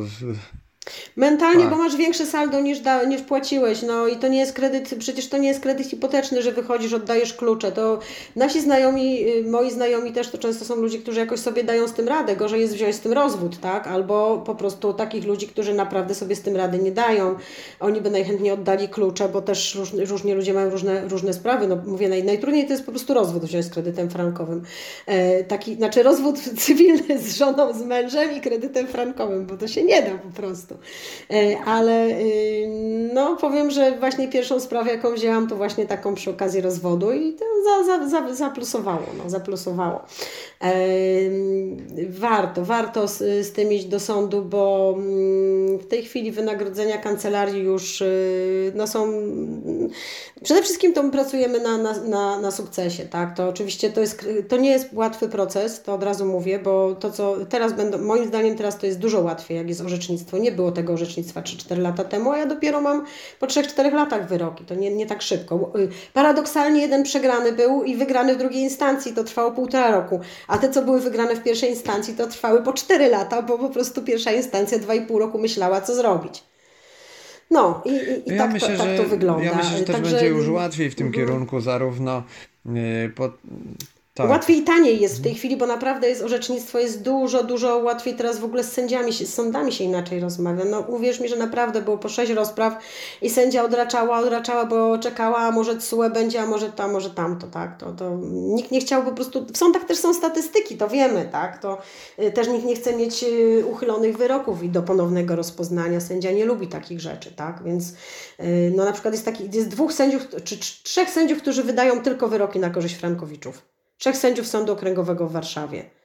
Mentalnie, tak. bo masz większe saldo niż, da, niż płaciłeś, no i to nie jest kredyt, przecież to nie jest kredyt hipoteczny, że wychodzisz, oddajesz klucze, to nasi znajomi, y, moi znajomi też to często są ludzie, którzy jakoś sobie dają z tym radę, gorzej jest wziąć z tym rozwód, tak, albo po prostu takich ludzi, którzy naprawdę sobie z tym rady nie dają, oni by najchętniej oddali klucze, bo też róż, różnie ludzie mają różne, różne sprawy, no mówię, naj, najtrudniej to jest po prostu rozwód wziąć z kredytem frankowym, e, taki, znaczy rozwód cywilny z żoną, z mężem i kredytem frankowym, bo to się nie da po prostu. E, ale y, no powiem, że właśnie pierwszą sprawę, jaką wzięłam, to właśnie taką przy okazji rozwodu i to za, za, za, zaplusowało, no, zaplusowało. E, warto, warto z, z tym iść do sądu, bo mm, w tej chwili wynagrodzenia kancelarii już y, no, są Przede wszystkim to my pracujemy na, na, na, na sukcesie, tak? To oczywiście to, jest, to nie jest łatwy proces, to od razu mówię, bo to, co teraz będą, moim zdaniem teraz to jest dużo łatwiej, jak jest orzecznictwo. Nie było tego orzecznictwa 3-4 lata temu, a ja dopiero mam po 3-4 latach wyroki, to nie, nie tak szybko. Y, paradoksalnie jeden przegrany był i wygrany w drugiej instancji, to trwało półtora roku, a te, co były wygrane w pierwszej instancji, to trwały po 4 lata, bo po prostu pierwsza instancja 2,5 roku myślała, co zrobić. No i, i, i ja tak, myślę, to, tak to wygląda. Ja myślę, że też Także... będzie już łatwiej w tym mhm. kierunku, zarówno yy, po, tak. Łatwiej i taniej jest w tej chwili, bo naprawdę jest orzecznictwo jest dużo, dużo łatwiej teraz w ogóle z sędziami, z sądami się inaczej rozmawia. No uwierz mi, że naprawdę było po sześć rozpraw i sędzia odraczała, odraczała, bo czekała, a może CUE będzie, a może a może tamto, tak? To, to nikt nie chciał po prostu, w sądach też są statystyki, to wiemy, tak? To y, też nikt nie chce mieć y, uchylonych wyroków i do ponownego rozpoznania. Sędzia nie lubi takich rzeczy, tak? Więc y, no na przykład jest taki, jest dwóch sędziów, czy trzech sędziów, którzy wydają tylko wyroki na korzyść Frankowiczów trzech sędziów Sądu Okręgowego w Warszawie.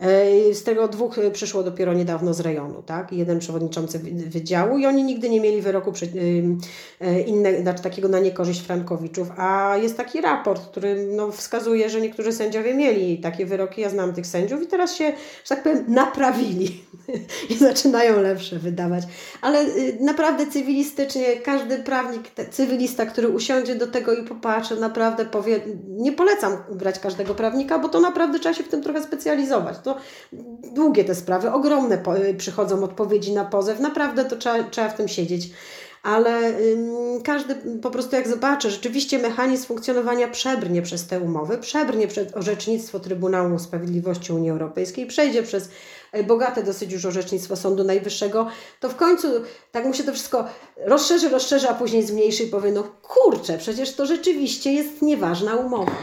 E, z tego dwóch e, przyszło dopiero niedawno z rejonu, tak? Jeden przewodniczący wydziału i oni nigdy nie mieli wyroku przy, e, inne, znaczy takiego na niekorzyść Frankowiczów. A jest taki raport, który no, wskazuje, że niektórzy sędziowie mieli takie wyroki. Ja znam tych sędziów i teraz się, że tak powiem, naprawili i zaczynają lepsze wydawać. Ale y, naprawdę cywilistycznie każdy prawnik, cywilista, który usiądzie do tego i popatrzy, naprawdę powie, nie polecam brać każdego prawnika, bo to naprawdę trzeba się w tym trochę specjalizować to długie te sprawy, ogromne przychodzą odpowiedzi na pozew, naprawdę to trzeba, trzeba w tym siedzieć. ale każdy po prostu jak zobaczy, rzeczywiście mechanizm funkcjonowania przebrnie przez te umowy, przebrnie przez orzecznictwo Trybunału Sprawiedliwości Unii Europejskiej, przejdzie przez e, bogate dosyć już orzecznictwo Sądu Najwyższego, to w końcu tak mu się to wszystko rozszerzy, rozszerzy, a później zmniejszy i powie, no kurczę, przecież to rzeczywiście jest nieważna umowa.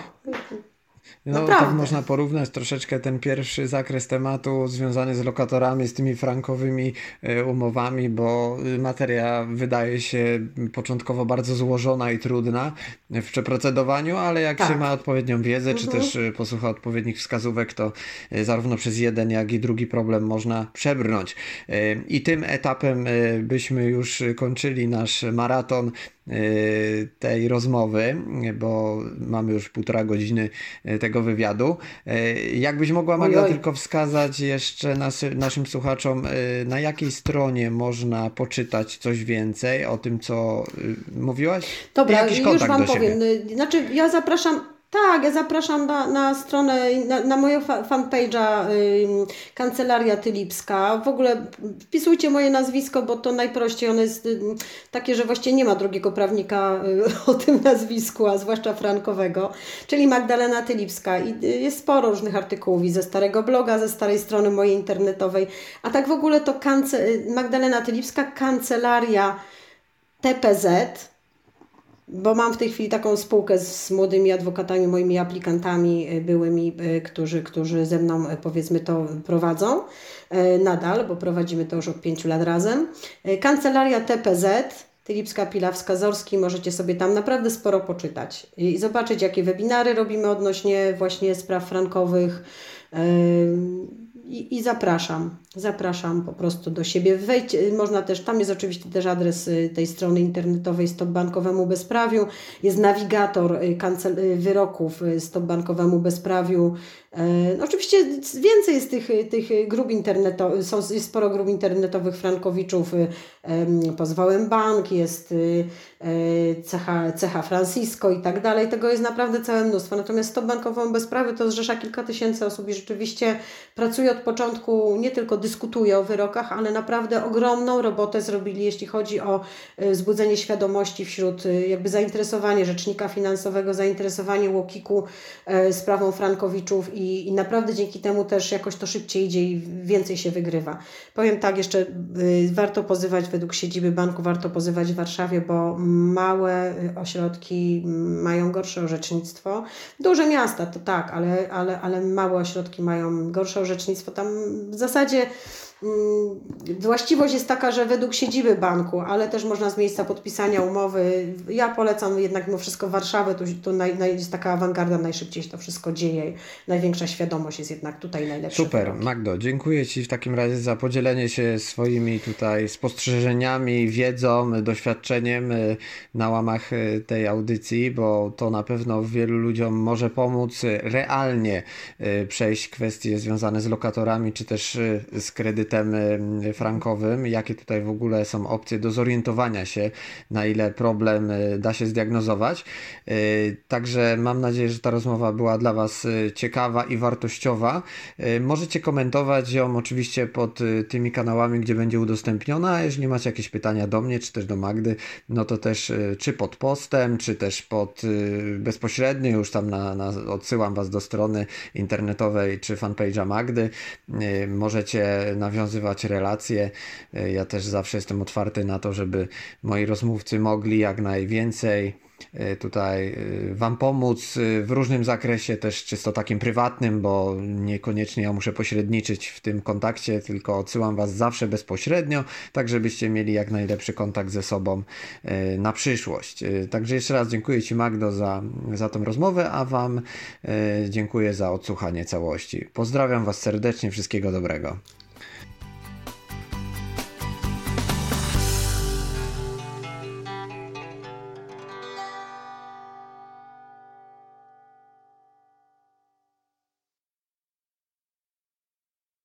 No, Naprawdę. tak można porównać troszeczkę ten pierwszy zakres tematu związany z lokatorami, z tymi frankowymi e, umowami, bo y, materia wydaje się początkowo bardzo złożona i trudna w przeprocedowaniu, ale jak tak. się ma odpowiednią wiedzę, mhm. czy też y, posłucha odpowiednich wskazówek, to y, zarówno przez jeden, jak i drugi problem można przebrnąć. I tym etapem byśmy już kończyli nasz maraton tej rozmowy, bo mamy już półtora godziny y, tego wywiadu. Y, jakbyś mogła Magda tylko wskazać jeszcze nas, naszym słuchaczom, na jakiej stronie można poczytać coś więcej o tym, co mówiłaś? Dobra, Jakiś już Wam powiem. Znaczy, ja zapraszam tak, ja zapraszam na, na stronę, na, na moją fanpage'a Kancelaria Tylipska. W ogóle wpisujcie moje nazwisko, bo to najprościej. Ono jest y, takie, że właściwie nie ma drugiego prawnika y, o tym nazwisku, a zwłaszcza frankowego, czyli Magdalena Tylipska. I y, jest sporo różnych artykułów i ze starego bloga, ze starej strony mojej internetowej. A tak w ogóle to kance, y, Magdalena Tylipska, Kancelaria TPZ bo mam w tej chwili taką spółkę z młodymi adwokatami, moimi aplikantami y, byłymi, y, którzy, którzy ze mną y, powiedzmy to prowadzą nadal, bo prowadzimy to już od pięciu lat razem. Kancelaria TPZ, Tylipska, Pilawska, Zorski, możecie sobie tam naprawdę sporo poczytać i zobaczyć, jakie webinary robimy odnośnie właśnie spraw frankowych. I, I, zapraszam, zapraszam po prostu do siebie. Wejdź, można też, tam jest oczywiście też adres y, tej strony internetowej Stop Bankowemu Bezprawiu, jest nawigator y, kancel, y, wyroków Stop Bankowemu Bezprawiu. No, oczywiście więcej jest tych, tych grup internetowych, są, sporo grup internetowych frankowiczów, pozwałem bank, jest cecha, cecha Francisco i tak dalej. Tego jest naprawdę całe mnóstwo. Natomiast Stop Bankowemu Bezprawiu to zrzesza kilka tysięcy osób i rzeczywiście pracuje od początku nie tylko dyskutuje o wyrokach, ale naprawdę ogromną robotę zrobili, jeśli chodzi o y, wzbudzenie świadomości wśród y, jakby zainteresowanie rzecznika finansowego, zainteresowanie Łokiku y, sprawą Frankowiczów i, i naprawdę dzięki temu też jakoś to szybciej idzie i więcej się wygrywa. Powiem tak, jeszcze warto pozywać według siedziby banku, warto pozywać w Warszawie, bo małe ośrodki mają gorsze orzecznictwo. Duże miasta to tak, ale, ale, ale małe ośrodki mają gorsze orzecznictwo. Tam w zasadzie właściwość jest taka, że według siedziby banku, ale też można z miejsca podpisania umowy. Ja polecam jednak mimo wszystko Warszawę, tu, tu naj, naj, jest taka awangarda, najszybciej się to wszystko dzieje. Największa świadomość jest jednak tutaj najlepsza. Super, wyroki. Magdo, dziękuję Ci w takim razie za podzielenie się swoimi tutaj spostrzeżeniami, wiedzą, doświadczeniem y, na łamach y, tej audycji, bo to na pewno wielu ludziom może pomóc realnie y, przejść kwestie związane z lokatorami, czy też z kredytami system frankowym, jakie tutaj w ogóle są opcje do zorientowania się, na ile problem y, da się zdiagnozować. Y, także mam nadzieję, że ta rozmowa była dla Was y, ciekawa i wartościowa. Możecie komentować ją oczywiście pod tymi kanałami, gdzie będzie udostępniona. Jeżeli macie jakieś pytania do mnie, czy też do Magdy, no to też czy pod postem, czy też pod bezpośrednio, już tam na, na odsyłam Was do strony internetowej czy fanpage'a Magdy. Możecie nawiązać nawiązywać relacje. E, ja też zawsze jestem otwarty na to, żeby moi rozmówcy mogli jak najwięcej E, tutaj e, Wam pomóc w różnym zakresie, też czysto takim prywatnym, bo niekoniecznie ja muszę pośredniczyć w tym kontakcie, tylko odsyłam Was zawsze bezpośrednio, tak żebyście mieli jak najlepszy kontakt ze sobą na przyszłość. Także jeszcze raz dziękuję Ci Magdo za, za tą rozmowę, a Wam dziękuję za odsłuchanie całości. Pozdrawiam Was serdecznie, wszystkiego dobrego.